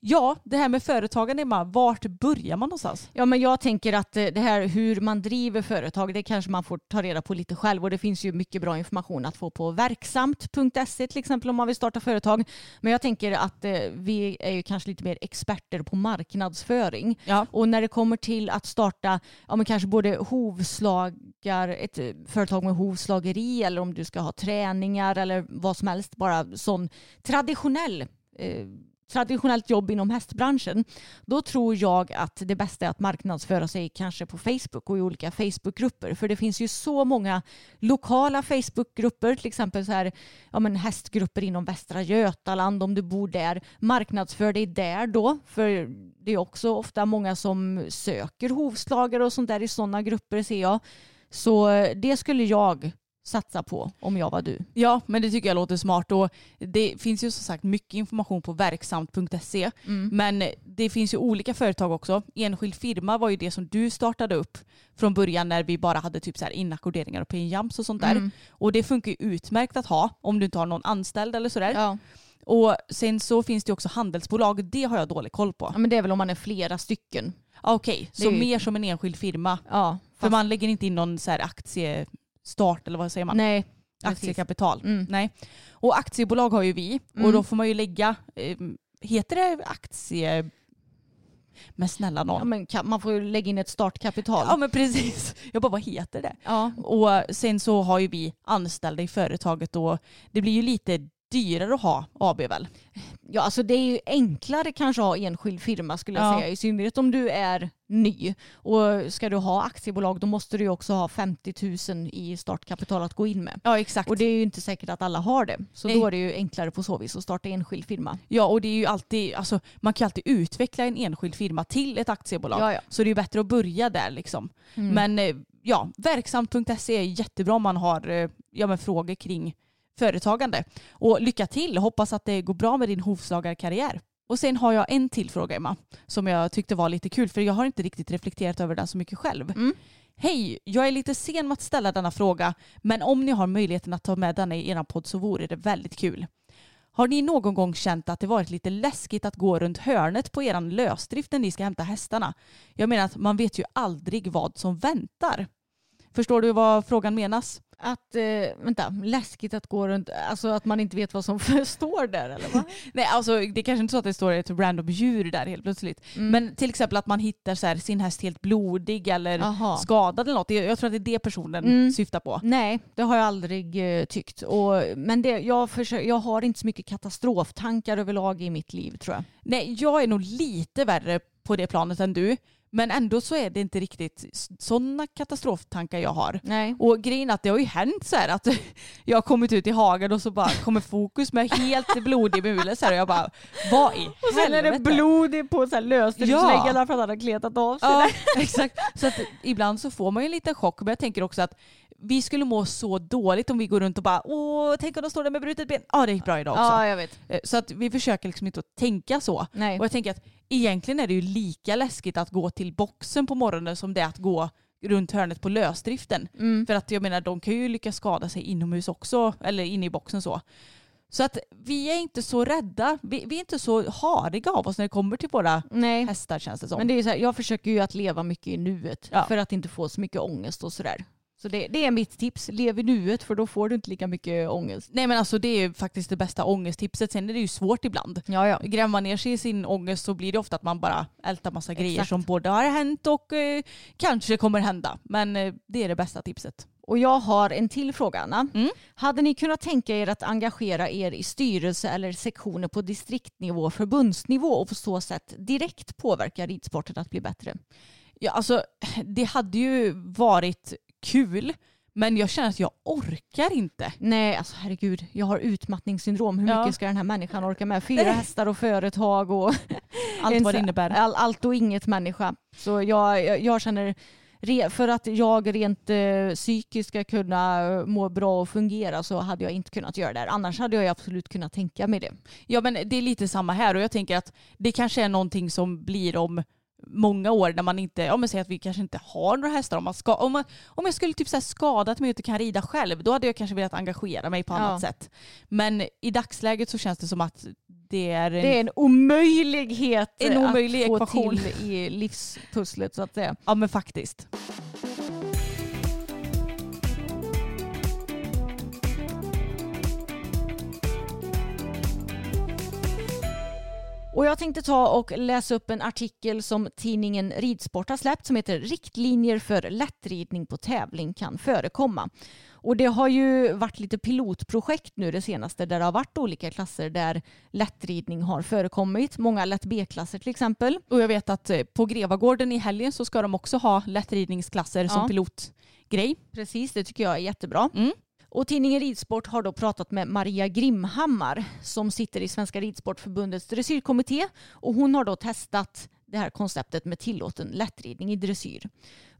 [SPEAKER 2] ja, det här med företagande, Emma, vart börjar man någonstans?
[SPEAKER 1] Ja men jag tänker att eh, det här hur man driver företag det kanske man får ta reda på lite själv och det finns ju mycket bra information att få på verksamt.se till exempel om man vill starta företag. Men jag tänker att eh, vi är ju kanske lite mer experter på marknadsföring
[SPEAKER 2] Ja.
[SPEAKER 1] och när det kommer till att starta ja, men kanske både hovslagar, ett eh, företag med hovslageri eller om du ska ha träningar eller vad som helst, bara sån traditionell eh, traditionellt jobb inom hästbranschen, då tror jag att det bästa är att marknadsföra sig kanske på Facebook och i olika Facebookgrupper. För det finns ju så många lokala Facebookgrupper, till exempel så här, ja, men hästgrupper inom Västra Götaland om du bor där. Marknadsför dig där då, för det är också ofta många som söker hovslagare och sånt där i sådana grupper ser jag. Så eh, det skulle jag satsa på om jag var du.
[SPEAKER 2] Ja, men det tycker jag låter smart. Och det finns ju som sagt mycket information på verksamt.se. Men det finns ju olika företag också. Enskild firma var ju det som du startade upp från början när vi bara hade typ så här inackorderingar och pinjams och sånt där. Och det funkar ju utmärkt att ha om du inte har någon anställd eller sådär.
[SPEAKER 1] Ja.
[SPEAKER 2] Och sen så finns det också handelsbolag. Det har jag dålig koll på.
[SPEAKER 1] ja, men det är väl om man är flera stycken.
[SPEAKER 2] Okej,
[SPEAKER 1] Det
[SPEAKER 2] så
[SPEAKER 1] ju-
[SPEAKER 2] mer som en enskild firma.
[SPEAKER 1] Ja,
[SPEAKER 2] För
[SPEAKER 1] fast-
[SPEAKER 2] man lägger inte in någon så här aktiestart eller vad säger man?
[SPEAKER 1] Nej,
[SPEAKER 2] aktiekapital.
[SPEAKER 1] Mm.
[SPEAKER 2] Nej. Och aktiebolag har ju vi och
[SPEAKER 1] Mm.
[SPEAKER 2] då får man ju lägga, eh, heter det aktie... Men snälla
[SPEAKER 1] Ja,
[SPEAKER 2] någon.
[SPEAKER 1] men kan, man får ju lägga in ett startkapital.
[SPEAKER 2] Ja men precis. Jag bara vad heter det?
[SPEAKER 1] Ja.
[SPEAKER 2] Och sen så har ju vi anställda i företaget och det blir ju lite dyrare att ha AB väl?
[SPEAKER 1] ja, alltså det är ju enklare kanske att ha enskild firma skulle jag
[SPEAKER 2] Ja.
[SPEAKER 1] säga. I synnerhet om du är ny. Och ska du ha aktiebolag då måste du ju också ha 50 000 i startkapital att gå in med.
[SPEAKER 2] Ja exakt.
[SPEAKER 1] Och det är ju inte säkert att alla har det. Så
[SPEAKER 2] Nej.
[SPEAKER 1] då är det ju enklare på så vis att starta enskild firma.
[SPEAKER 2] Ja och det är ju alltid, alltså man kan ju alltid utveckla en enskild firma till ett aktiebolag.
[SPEAKER 1] Ja, ja.
[SPEAKER 2] Så det är ju bättre att börja där liksom.
[SPEAKER 1] Mm.
[SPEAKER 2] Men eh, ja, verksamt.se är jättebra om man har eh, ja, men frågor kring företagande. Och lycka till, hoppas att det går bra med din hovslagarkarriär. Och sen har jag en till fråga Emma, som jag tyckte var lite kul för jag har inte riktigt reflekterat över den så mycket själv.
[SPEAKER 1] Mm.
[SPEAKER 2] Hej, jag är lite sen med att ställa denna fråga, men om ni har möjligheten att ta med denna i er podd så vore det väldigt kul. Har ni någon gång känt att det varit lite läskigt att gå runt hörnet på eran lösdrift när ni ska hämta hästarna? Jag menar att man vet ju aldrig vad som väntar. Förstår du vad frågan menas?
[SPEAKER 1] Att, eh, vänta, läskigt att gå runt, alltså att man inte vet vad som står där eller vad?
[SPEAKER 2] Nej, alltså det är kanske inte så att det står ett random djur där helt plötsligt.
[SPEAKER 1] Mm.
[SPEAKER 2] Men till exempel att man hittar så här, sin häst helt blodig eller
[SPEAKER 1] Jaha.
[SPEAKER 2] skadad eller något. Jag jag tror att det är det personen
[SPEAKER 1] Mm.
[SPEAKER 2] syftar på.
[SPEAKER 1] Nej, det har jag aldrig eh, tyckt. Och, men det, jag, försöker, jag har inte så mycket katastroftankar överlag i mitt liv tror jag.
[SPEAKER 2] Nej, jag är nog lite värre på det planet än du. Men ändå så är det inte riktigt sådana katastroftankar jag har.
[SPEAKER 1] Nej.
[SPEAKER 2] Och grejen är att det har ju hänt så här att jag har kommit ut i hagen och så bara kommer fokus med helt blodig mule så här och jag bara vad i
[SPEAKER 1] Och sen är det
[SPEAKER 2] helvete?
[SPEAKER 1] blod på så här lösdriftsväggarna för att han har kletat av sig.
[SPEAKER 2] Ja, exakt. Så att ibland så får man ju en liten chock. Men jag tänker också att vi skulle må så dåligt om vi går runt och bara åh, tänk om de står där med brutet ben. Ja, det gick bra idag också.
[SPEAKER 1] Ja, jag vet.
[SPEAKER 2] Eh, Så att vi försöker liksom inte att tänka så.
[SPEAKER 1] Nej.
[SPEAKER 2] Och jag tänker att egentligen är det ju lika läskigt att gå till boxen på morgonen som det är att gå runt hörnet på lösdriften.
[SPEAKER 1] Mm.
[SPEAKER 2] För att jag menar de kan ju lyckas skada sig inomhus också, eller inne i boxen så. Så att vi är inte så rädda, vi, vi är inte så hariga av oss när det kommer till våra
[SPEAKER 1] Nej.
[SPEAKER 2] hästar känns det som.
[SPEAKER 1] Men det är så här, jag försöker ju att leva mycket i nuet
[SPEAKER 2] Ja.
[SPEAKER 1] för att inte få så mycket ångest och sådär. Så det, det är mitt tips. Lev i nuet för då får du inte lika mycket ångest.
[SPEAKER 2] Nej men alltså det är faktiskt det bästa ångesttipset. Sen är det ju svårt ibland.
[SPEAKER 1] Ja, ja.
[SPEAKER 2] Gräver man ner sig i sin ångest så blir det ofta att man bara ältar massa grejer
[SPEAKER 1] Exakt.
[SPEAKER 2] som både har hänt och eh, kanske kommer hända. Men eh, det är det bästa tipset.
[SPEAKER 1] Och jag har en till fråga Anna.
[SPEAKER 2] Mm.
[SPEAKER 1] Hade ni kunnat tänka er att engagera er i styrelse eller sektioner på distriktnivå och förbundsnivå och på så sätt direkt påverka ridsporten att bli bättre?
[SPEAKER 2] Ja, alltså, det hade ju varit kul men jag känner att jag orkar inte.
[SPEAKER 1] Nej, alltså herregud. Jag har utmattningssyndrom. Hur
[SPEAKER 2] Ja.
[SPEAKER 1] mycket ska den här människan orka med? Fyra hästar och företag och
[SPEAKER 2] Allt vad det innebär.
[SPEAKER 1] All, allt och inget människa. Så jag, jag, jag känner för att jag rent eh, psykiskt ska kunna eh, må bra och fungera så hade jag inte kunnat göra det här. Annars hade jag absolut kunnat tänka mig det.
[SPEAKER 2] Ja men det är lite samma här och jag tänker att det kanske är någonting som blir om många år när man inte, om man säger att vi kanske inte har några hästar. Om, man ska, om, man, om jag skulle typ så här skadat mig och inte kan rida själv då hade jag kanske velat engagera mig på
[SPEAKER 1] Ja.
[SPEAKER 2] annat sätt. Men i dagsläget så känns det som att det är en,
[SPEAKER 1] Det är en omöjlighet
[SPEAKER 2] En omöjlig
[SPEAKER 1] att få
[SPEAKER 2] ekvation.
[SPEAKER 1] till i livspusslet så att säga.
[SPEAKER 2] Ja men faktiskt.
[SPEAKER 1] Och jag tänkte ta och läsa upp en artikel som tidningen Ridsport har släppt som heter Riktlinjer för lättridning på tävling kan förekomma. Och det har ju varit lite pilotprojekt nu det senaste där det har varit olika klasser där lättridning har förekommit. Många lätt B-klasser till exempel.
[SPEAKER 2] Och jag vet att eh, på Grevagården i helgen så ska de också ha lättridningsklasser som
[SPEAKER 1] Ja.
[SPEAKER 2] pilotgrej.
[SPEAKER 1] Precis, det tycker jag är jättebra.
[SPEAKER 2] Mm.
[SPEAKER 1] Och tidningen Ridsport har då pratat med Maria Grimhammar som sitter i Svenska Ridsportförbundets dressyrkommitté och hon har då testat det här konceptet med tillåten lättridning i dressyr.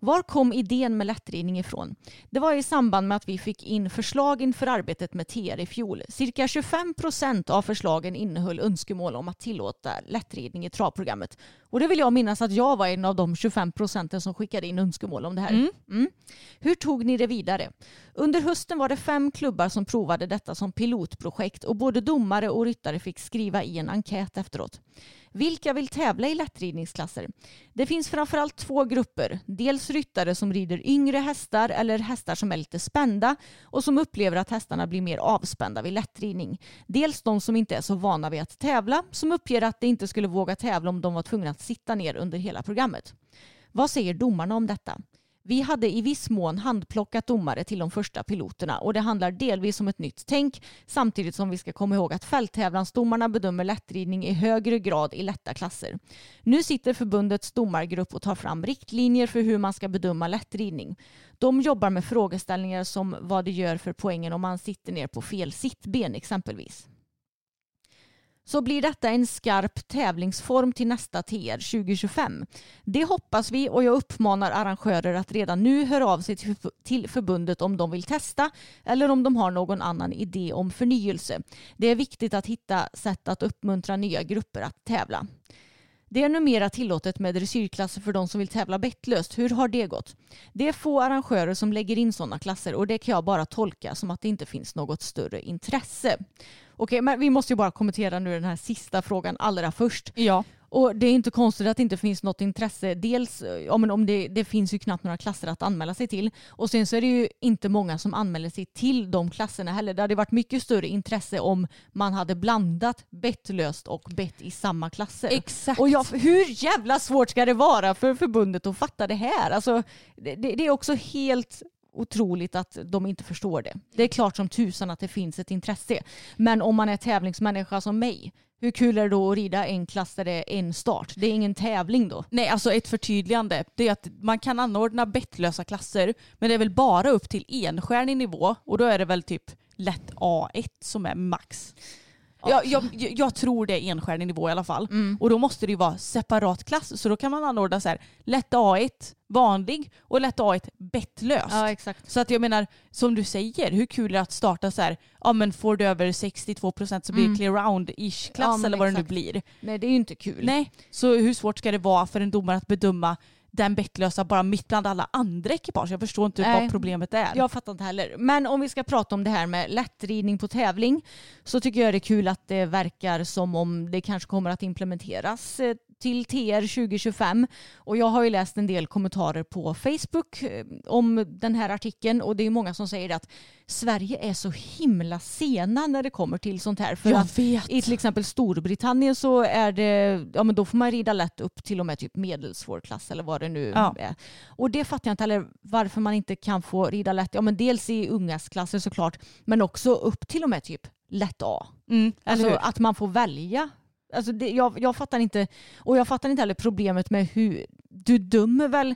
[SPEAKER 1] Var kom idén med lättridning ifrån? Det var i samband med att vi fick in förslag inför arbetet med TR i fjol. Cirka 25 procent av förslagen innehöll önskemål om att tillåta lättridning i travprogrammet. Och det vill jag minnas att jag var en av de 25 procenten som skickade in önskemål om det här. Mm. Hur tog ni det vidare? Under hösten var det fem klubbar som provade detta som pilotprojekt och både domare och ryttare fick skriva i en enkät efteråt. Vilka vill tävla i lättridningsklasser? Det finns framförallt två grupper. Dels ryttare som rider yngre hästar eller hästar som är lite spända och som upplever att hästarna blir mer avspända vid lättridning. Dels de som inte är så vana vid att tävla som uppger att de inte skulle våga tävla om de var tvungna att sitta ner under hela programmet. Vad säger domarna om detta? Vi hade i viss mån handplockat domare till de första piloterna och det handlar delvis om ett nytt tänk samtidigt som vi ska komma ihåg att fälttävlansdomarna bedömer lättridning i högre grad i lätta klasser. Nu sitter förbundets domargrupp och tar fram riktlinjer för hur man ska bedöma lättridning. De jobbar med frågeställningar som vad det gör för poängen om man sitter ner på fel sittben exempelvis så blir detta en skarp tävlingsform till nästa TR 2025. Det hoppas vi och jag uppmanar arrangörer att redan nu höra av sig till- förbundet om de vill testa eller om de har någon annan idé om förnyelse. Det är viktigt att hitta sätt att uppmuntra nya grupper att tävla. Det är numera tillåtet med dressyrklasser för de som vill tävla bettlöst. Hur har det gått? Det är få arrangörer som lägger in sådana klasser och det kan jag bara tolka som att det inte finns något större intresse. Okej, men vi måste ju bara kommentera nu den här sista frågan allra först.
[SPEAKER 2] Ja.
[SPEAKER 1] Och det är inte konstigt att det inte finns något intresse. Dels ja, men om det, det finns ju knappt några klasser att anmäla sig till. Och sen så är det ju inte många som anmäler sig till de klasserna heller. Det hade varit mycket större intresse om man hade blandat bettlöst och bett i samma klasser.
[SPEAKER 2] Exakt.
[SPEAKER 1] Och jag, hur jävla svårt ska det vara för förbundet att fatta det här? Alltså, det, det det är också helt otroligt att de inte förstår det. Det är klart som tusan att det finns ett intresse. Men om man är tävlingsmänniska som mig, hur kul är det då att rida en klass där det är en start? Det är ingen tävling då.
[SPEAKER 2] Nej, alltså ett förtydligande. Det är att man kan anordna bettlösa klasser, men det är väl bara upp till enstjärnig nivå och då är det väl typ lätt A1 som är max. Jag, jag, jag tror det är enstjärnig nivå i alla fall. Och då måste det ju vara separat klass. Så då kan man anordna så här, lätt A1 vanlig och lätt A1 bettlöst.
[SPEAKER 1] exakt.
[SPEAKER 2] Så att jag menar, som du säger, hur kul är det att starta så här, ja men får du över 62% så blir det clear round-ish klass
[SPEAKER 1] Ja,
[SPEAKER 2] eller vad det nu
[SPEAKER 1] exakt.
[SPEAKER 2] blir.
[SPEAKER 1] Nej, det är ju inte kul.
[SPEAKER 2] Nej, så hur svårt ska det vara för en domare att bedöma den bettlösa bara mitt bland alla andra ekipage? Jag förstår inte
[SPEAKER 1] Nej.
[SPEAKER 2] vad problemet är.
[SPEAKER 1] Jag fattar inte heller. Men om vi ska prata om det här med lättridning på tävling så tycker jag det är kul att det verkar som om det kanske kommer att implementeras eh, till TR 2025. Och jag har ju läst en del kommentarer på Facebook eh, om den här artikeln och det är många som säger att Sverige är så himla sena när det kommer till sånt här. För
[SPEAKER 2] Jag
[SPEAKER 1] att
[SPEAKER 2] vet.
[SPEAKER 1] i till exempel Storbritannien så är det, ja men då får man rida lätt upp till och med typ medelsvår klass eller vad det nu
[SPEAKER 2] Ja.
[SPEAKER 1] är. Och det fattar jag inte heller varför man inte kan få rida lätt, ja men dels i ungas klasser såklart, men också upp till och med typ lätt A.
[SPEAKER 2] Mm,
[SPEAKER 1] Alltså att man får välja. Alltså det, jag, jag fattar inte, och jag fattar inte heller problemet med hur, du dömer väl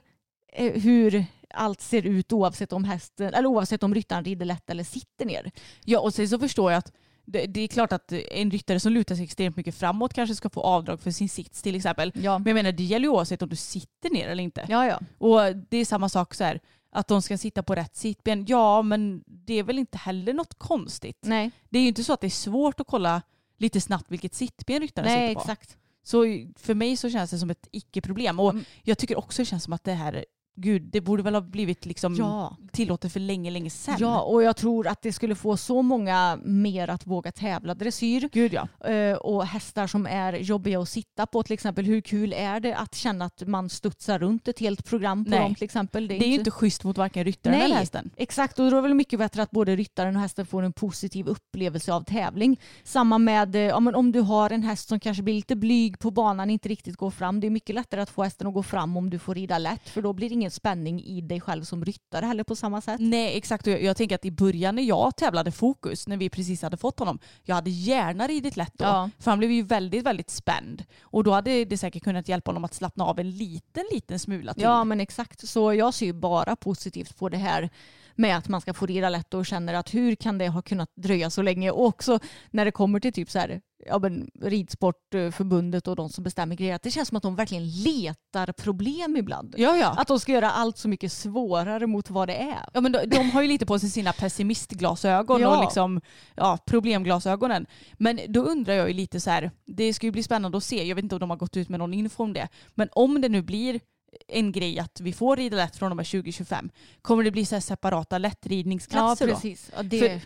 [SPEAKER 1] eh, hur allt ser ut oavsett om hästen, eller oavsett om ryttaren rider lätt eller sitter ner.
[SPEAKER 2] Ja, och sen så förstår jag att det, det är klart att en ryttare som lutar sig extremt mycket framåt kanske ska få avdrag för sin sits till exempel.
[SPEAKER 1] Ja,
[SPEAKER 2] Men jag menar det gäller ju oavsett om du sitter ner eller inte.
[SPEAKER 1] ja. ja.
[SPEAKER 2] Och det är samma sak så här, att de ska sitta på rätt sittben. Ja, men det är väl inte heller något konstigt.
[SPEAKER 1] Nej,
[SPEAKER 2] Det är ju inte så att det är svårt att kolla lite snabbt vilket sittben ryttaren
[SPEAKER 1] nej
[SPEAKER 2] sitter på.
[SPEAKER 1] exakt.
[SPEAKER 2] Så för mig så känns det som ett icke-problem. Och
[SPEAKER 1] Mm.
[SPEAKER 2] jag tycker också det känns som att det här gud, det borde väl ha blivit liksom
[SPEAKER 1] Ja.
[SPEAKER 2] tillåtet för länge, länge sedan.
[SPEAKER 1] Ja, och jag tror att det skulle få så många mer att våga tävla dressyr.
[SPEAKER 2] Gud ja.
[SPEAKER 1] Eh, och hästar som är jobbiga att sitta på till exempel. Hur kul är det att känna att man studsar runt ett helt program på
[SPEAKER 2] Nej.
[SPEAKER 1] dem till exempel?
[SPEAKER 2] Det är ju inte schysst mot varken ryttaren
[SPEAKER 1] Nej.
[SPEAKER 2] eller hästen.
[SPEAKER 1] Exakt, och då är det väl mycket bättre att både ryttaren och hästen får en positiv upplevelse av tävling. Samma med eh, ja, om du har en häst som kanske blir lite blyg på banan, inte riktigt går fram. Det är mycket lättare att få hästen att gå fram om du får rida lätt, för då blir det ingen spänning i dig själv som ryttare heller på samma sätt.
[SPEAKER 2] Nej exakt, och jag, jag tänker att i början när jag tävlade fokus, när vi precis hade fått honom, jag hade gärna ridit lätt då.
[SPEAKER 1] Ja.
[SPEAKER 2] För han blev ju väldigt, väldigt spänd. Och då hade det säkert kunnat hjälpa honom att slappna av en liten, liten smula till.
[SPEAKER 1] Ja men exakt, så jag ser ju bara positivt på det här med att man ska få rida lätt och känner att hur kan det ha kunnat dröja så länge och också när det kommer till typ så här ja, men Ridsportförbundet och de som bestämmer grejer att det känns som att de verkligen letar problem ibland.
[SPEAKER 2] ja. ja.
[SPEAKER 1] Att de ska göra allt så mycket svårare mot vad det är.
[SPEAKER 2] Ja, men de, de har ju lite på sig sina pessimistglasögon
[SPEAKER 1] Ja.
[SPEAKER 2] och liksom, ja, problemglasögonen. Men då undrar jag ju lite så här, det ska ju bli spännande att se, jag vet inte om de har gått ut med någon info om det, men om det nu blir en grej att vi får rida lätt från och med 2025, kommer det bli så separata lättridningsklasser då?
[SPEAKER 1] precis. Ja, det...
[SPEAKER 2] För-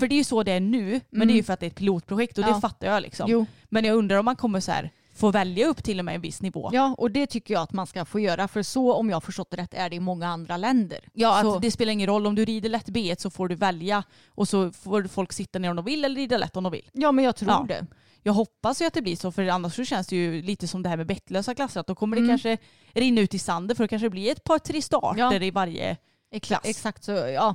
[SPEAKER 2] För det är ju så det är nu, men det är ju för att det är ett pilotprojekt och
[SPEAKER 1] Ja.
[SPEAKER 2] det fattar jag liksom.
[SPEAKER 1] Jo.
[SPEAKER 2] Men jag undrar om man kommer så här få välja upp till och med en viss nivå.
[SPEAKER 1] Ja, och det tycker jag att man ska få göra. För så, om jag har förstått det rätt, är det i många andra länder.
[SPEAKER 2] Ja,
[SPEAKER 1] så,
[SPEAKER 2] att det spelar ingen roll om du rider lätt B1 så får du välja och så får folk sitta ner om de vill eller rida lätt om de vill.
[SPEAKER 1] ja, men jag tror
[SPEAKER 2] Ja.
[SPEAKER 1] det.
[SPEAKER 2] Jag hoppas ju att det blir så för annars så känns det ju lite som det här med bettlösa klasser att då kommer det
[SPEAKER 1] Mm.
[SPEAKER 2] kanske rinna ut i sanden för det kanske blir ett par tre starter
[SPEAKER 1] Ja.
[SPEAKER 2] i varje klass.
[SPEAKER 1] Exakt så, ja.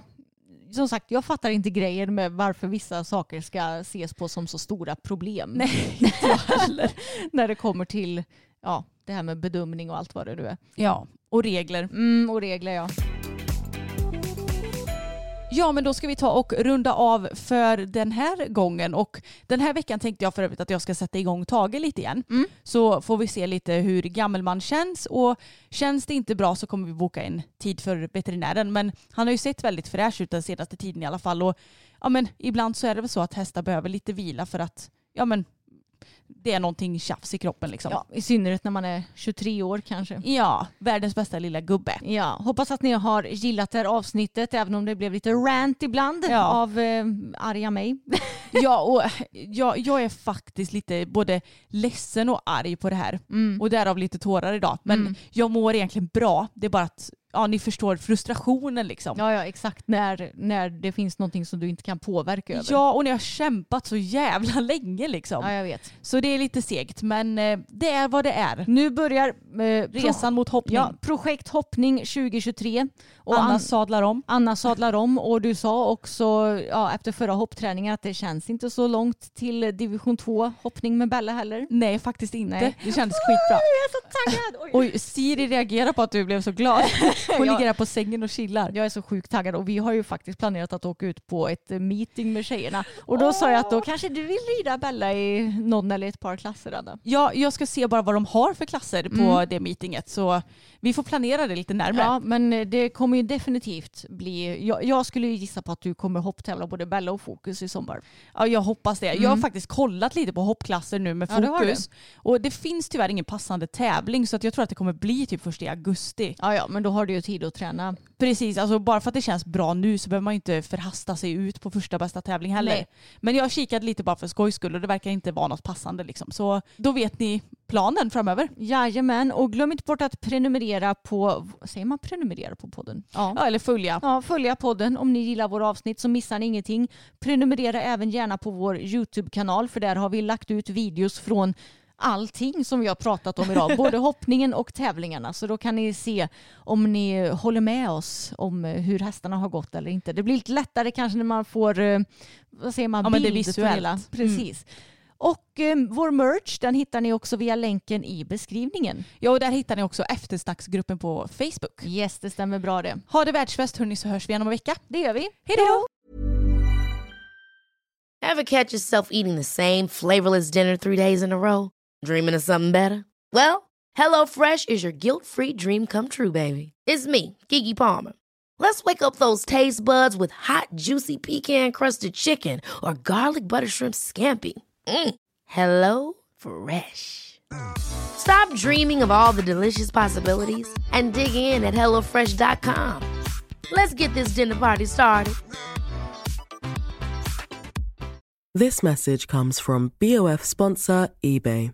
[SPEAKER 1] Som sagt, jag fattar inte grejen med varför vissa saker ska ses på som så stora problem.
[SPEAKER 2] Nej, inte jag heller.
[SPEAKER 1] När det kommer till ja, det här med bedömning och allt vad det nu är.
[SPEAKER 2] Ja, och regler.
[SPEAKER 1] Mm, och regler ja.
[SPEAKER 2] Ja men då ska vi ta och runda av för den här gången och den här veckan tänkte jag för övrigt att jag ska sätta igång Tage lite igen.
[SPEAKER 1] Mm.
[SPEAKER 2] Så får vi se lite hur gammal man känns och känns det inte bra så kommer vi boka en tid för veterinären men han har ju sett väldigt fräsch ut den senaste tiden i alla fall och ja men ibland så är det väl så att hästar behöver lite vila för att ja men det är någonting tjafs i kroppen liksom.
[SPEAKER 1] ja. I synnerhet när man är 23 år kanske.
[SPEAKER 2] Ja, världens bästa lilla gubbe.
[SPEAKER 1] Ja, hoppas att ni har gillat det här avsnittet även om det blev lite rant ibland
[SPEAKER 2] Ja.
[SPEAKER 1] av eh, arga mig.
[SPEAKER 2] Ja, och jag, jag är faktiskt lite både ledsen och arg på det här.
[SPEAKER 1] Mm.
[SPEAKER 2] Och därav lite tårar idag. Men
[SPEAKER 1] Mm.
[SPEAKER 2] jag mår egentligen bra. Det är bara att ja, ni förstår frustrationen liksom.
[SPEAKER 1] Ja, ja, exakt. När, när det finns någonting som du inte kan påverka över.
[SPEAKER 2] Ja, och ni har kämpat så jävla länge liksom.
[SPEAKER 1] ja jag vet.
[SPEAKER 2] Så det är lite segt, men eh, det är vad det är.
[SPEAKER 1] Nu börjar eh,
[SPEAKER 2] Resan mot hoppning.
[SPEAKER 1] Ja, projekt hoppning 2023. Och
[SPEAKER 2] Anna
[SPEAKER 1] Anna,
[SPEAKER 2] sadlar om.
[SPEAKER 1] Anna sadlar om och du sa också ja, efter förra hoppträningen att det känns inte så långt till division 2 hoppning med Bella heller.
[SPEAKER 2] Nej, faktiskt inte.
[SPEAKER 1] Nej.
[SPEAKER 2] Det kändes skitbra.
[SPEAKER 1] Jag är så taggad! Oj.
[SPEAKER 2] Oj, Siri reagerar på att du blev så glad. Hon ligger här på sängen och chillar.
[SPEAKER 1] Jag är så sjukt taggad och vi har ju faktiskt planerat att åka ut på ett eh, meeting med tjejerna. Och då sa jag att då kanske du vill rida Bella i någon eller ett par klasser Anna.
[SPEAKER 2] Ja, jag ska se bara vad de har för klasser på
[SPEAKER 1] Mm.
[SPEAKER 2] det meetinget. Så vi får planera det lite närmare.
[SPEAKER 1] Ja, men eh, det kommer ju definitivt bli... Jag, jag skulle ju gissa på att du kommer hopptävla både Bella och Fokus i sommar.
[SPEAKER 2] Ja, jag hoppas det. Jag har
[SPEAKER 1] Mm.
[SPEAKER 2] faktiskt kollat lite på hoppklasser nu med
[SPEAKER 1] Ja, det
[SPEAKER 2] fokus. Och det finns tyvärr ingen passande tävling så att jag tror att det kommer bli typ först i augusti.
[SPEAKER 1] Ja, ja, men då har du ju tid att träna.
[SPEAKER 2] Precis, alltså bara för att det känns bra nu så behöver man ju inte förhasta sig ut på första bästa tävling heller.
[SPEAKER 1] Nej.
[SPEAKER 2] Men jag har kikat lite bara för skojs skull och det verkar inte vara något passande liksom. Så då vet ni planen framöver.
[SPEAKER 1] Jajamän, och glöm inte bort att prenumerera på... Säger man prenumerera på podden? Ja.
[SPEAKER 2] Ja, eller följa.
[SPEAKER 1] Ja, följa podden om ni gillar våra avsnitt så missar ni ingenting. Prenumerera även gärna på vår YouTube-kanal för där har vi lagt ut videos från allting som vi har pratat om idag. Både hoppningen och tävlingarna. Så då kan ni se om ni håller med oss om hur hästarna har gått eller inte. Det blir lite lättare kanske när man får eh, vad säger man,
[SPEAKER 2] Ja, det
[SPEAKER 1] bild på
[SPEAKER 2] visuellt.
[SPEAKER 1] hela.
[SPEAKER 2] Mm.
[SPEAKER 1] Precis. Och eh, vår merch den hittar ni också via länken i beskrivningen.
[SPEAKER 2] Ja, och där hittar ni också eftersnacksgruppen på Facebook.
[SPEAKER 1] Yes, det stämmer bra det.
[SPEAKER 2] Ha det världsbäst hörni så hörs vi igen om en vecka.
[SPEAKER 1] Det gör vi.
[SPEAKER 2] Hej då!
[SPEAKER 3] Ever catch yourself eating the same flavorless dinner three days in a row? Dreaming of something better? Well, HelloFresh is your guilt-free dream come true, baby. It's me, Gigi Palmer. Let's wake up those taste buds with hot, juicy pecan-crusted chicken or garlic butter shrimp scampi. Mm. Hello Fresh. Stop dreaming of all the delicious possibilities and dig in at HelloFresh.com. Let's get this dinner party started.
[SPEAKER 4] This message comes from BOF sponsor eBay.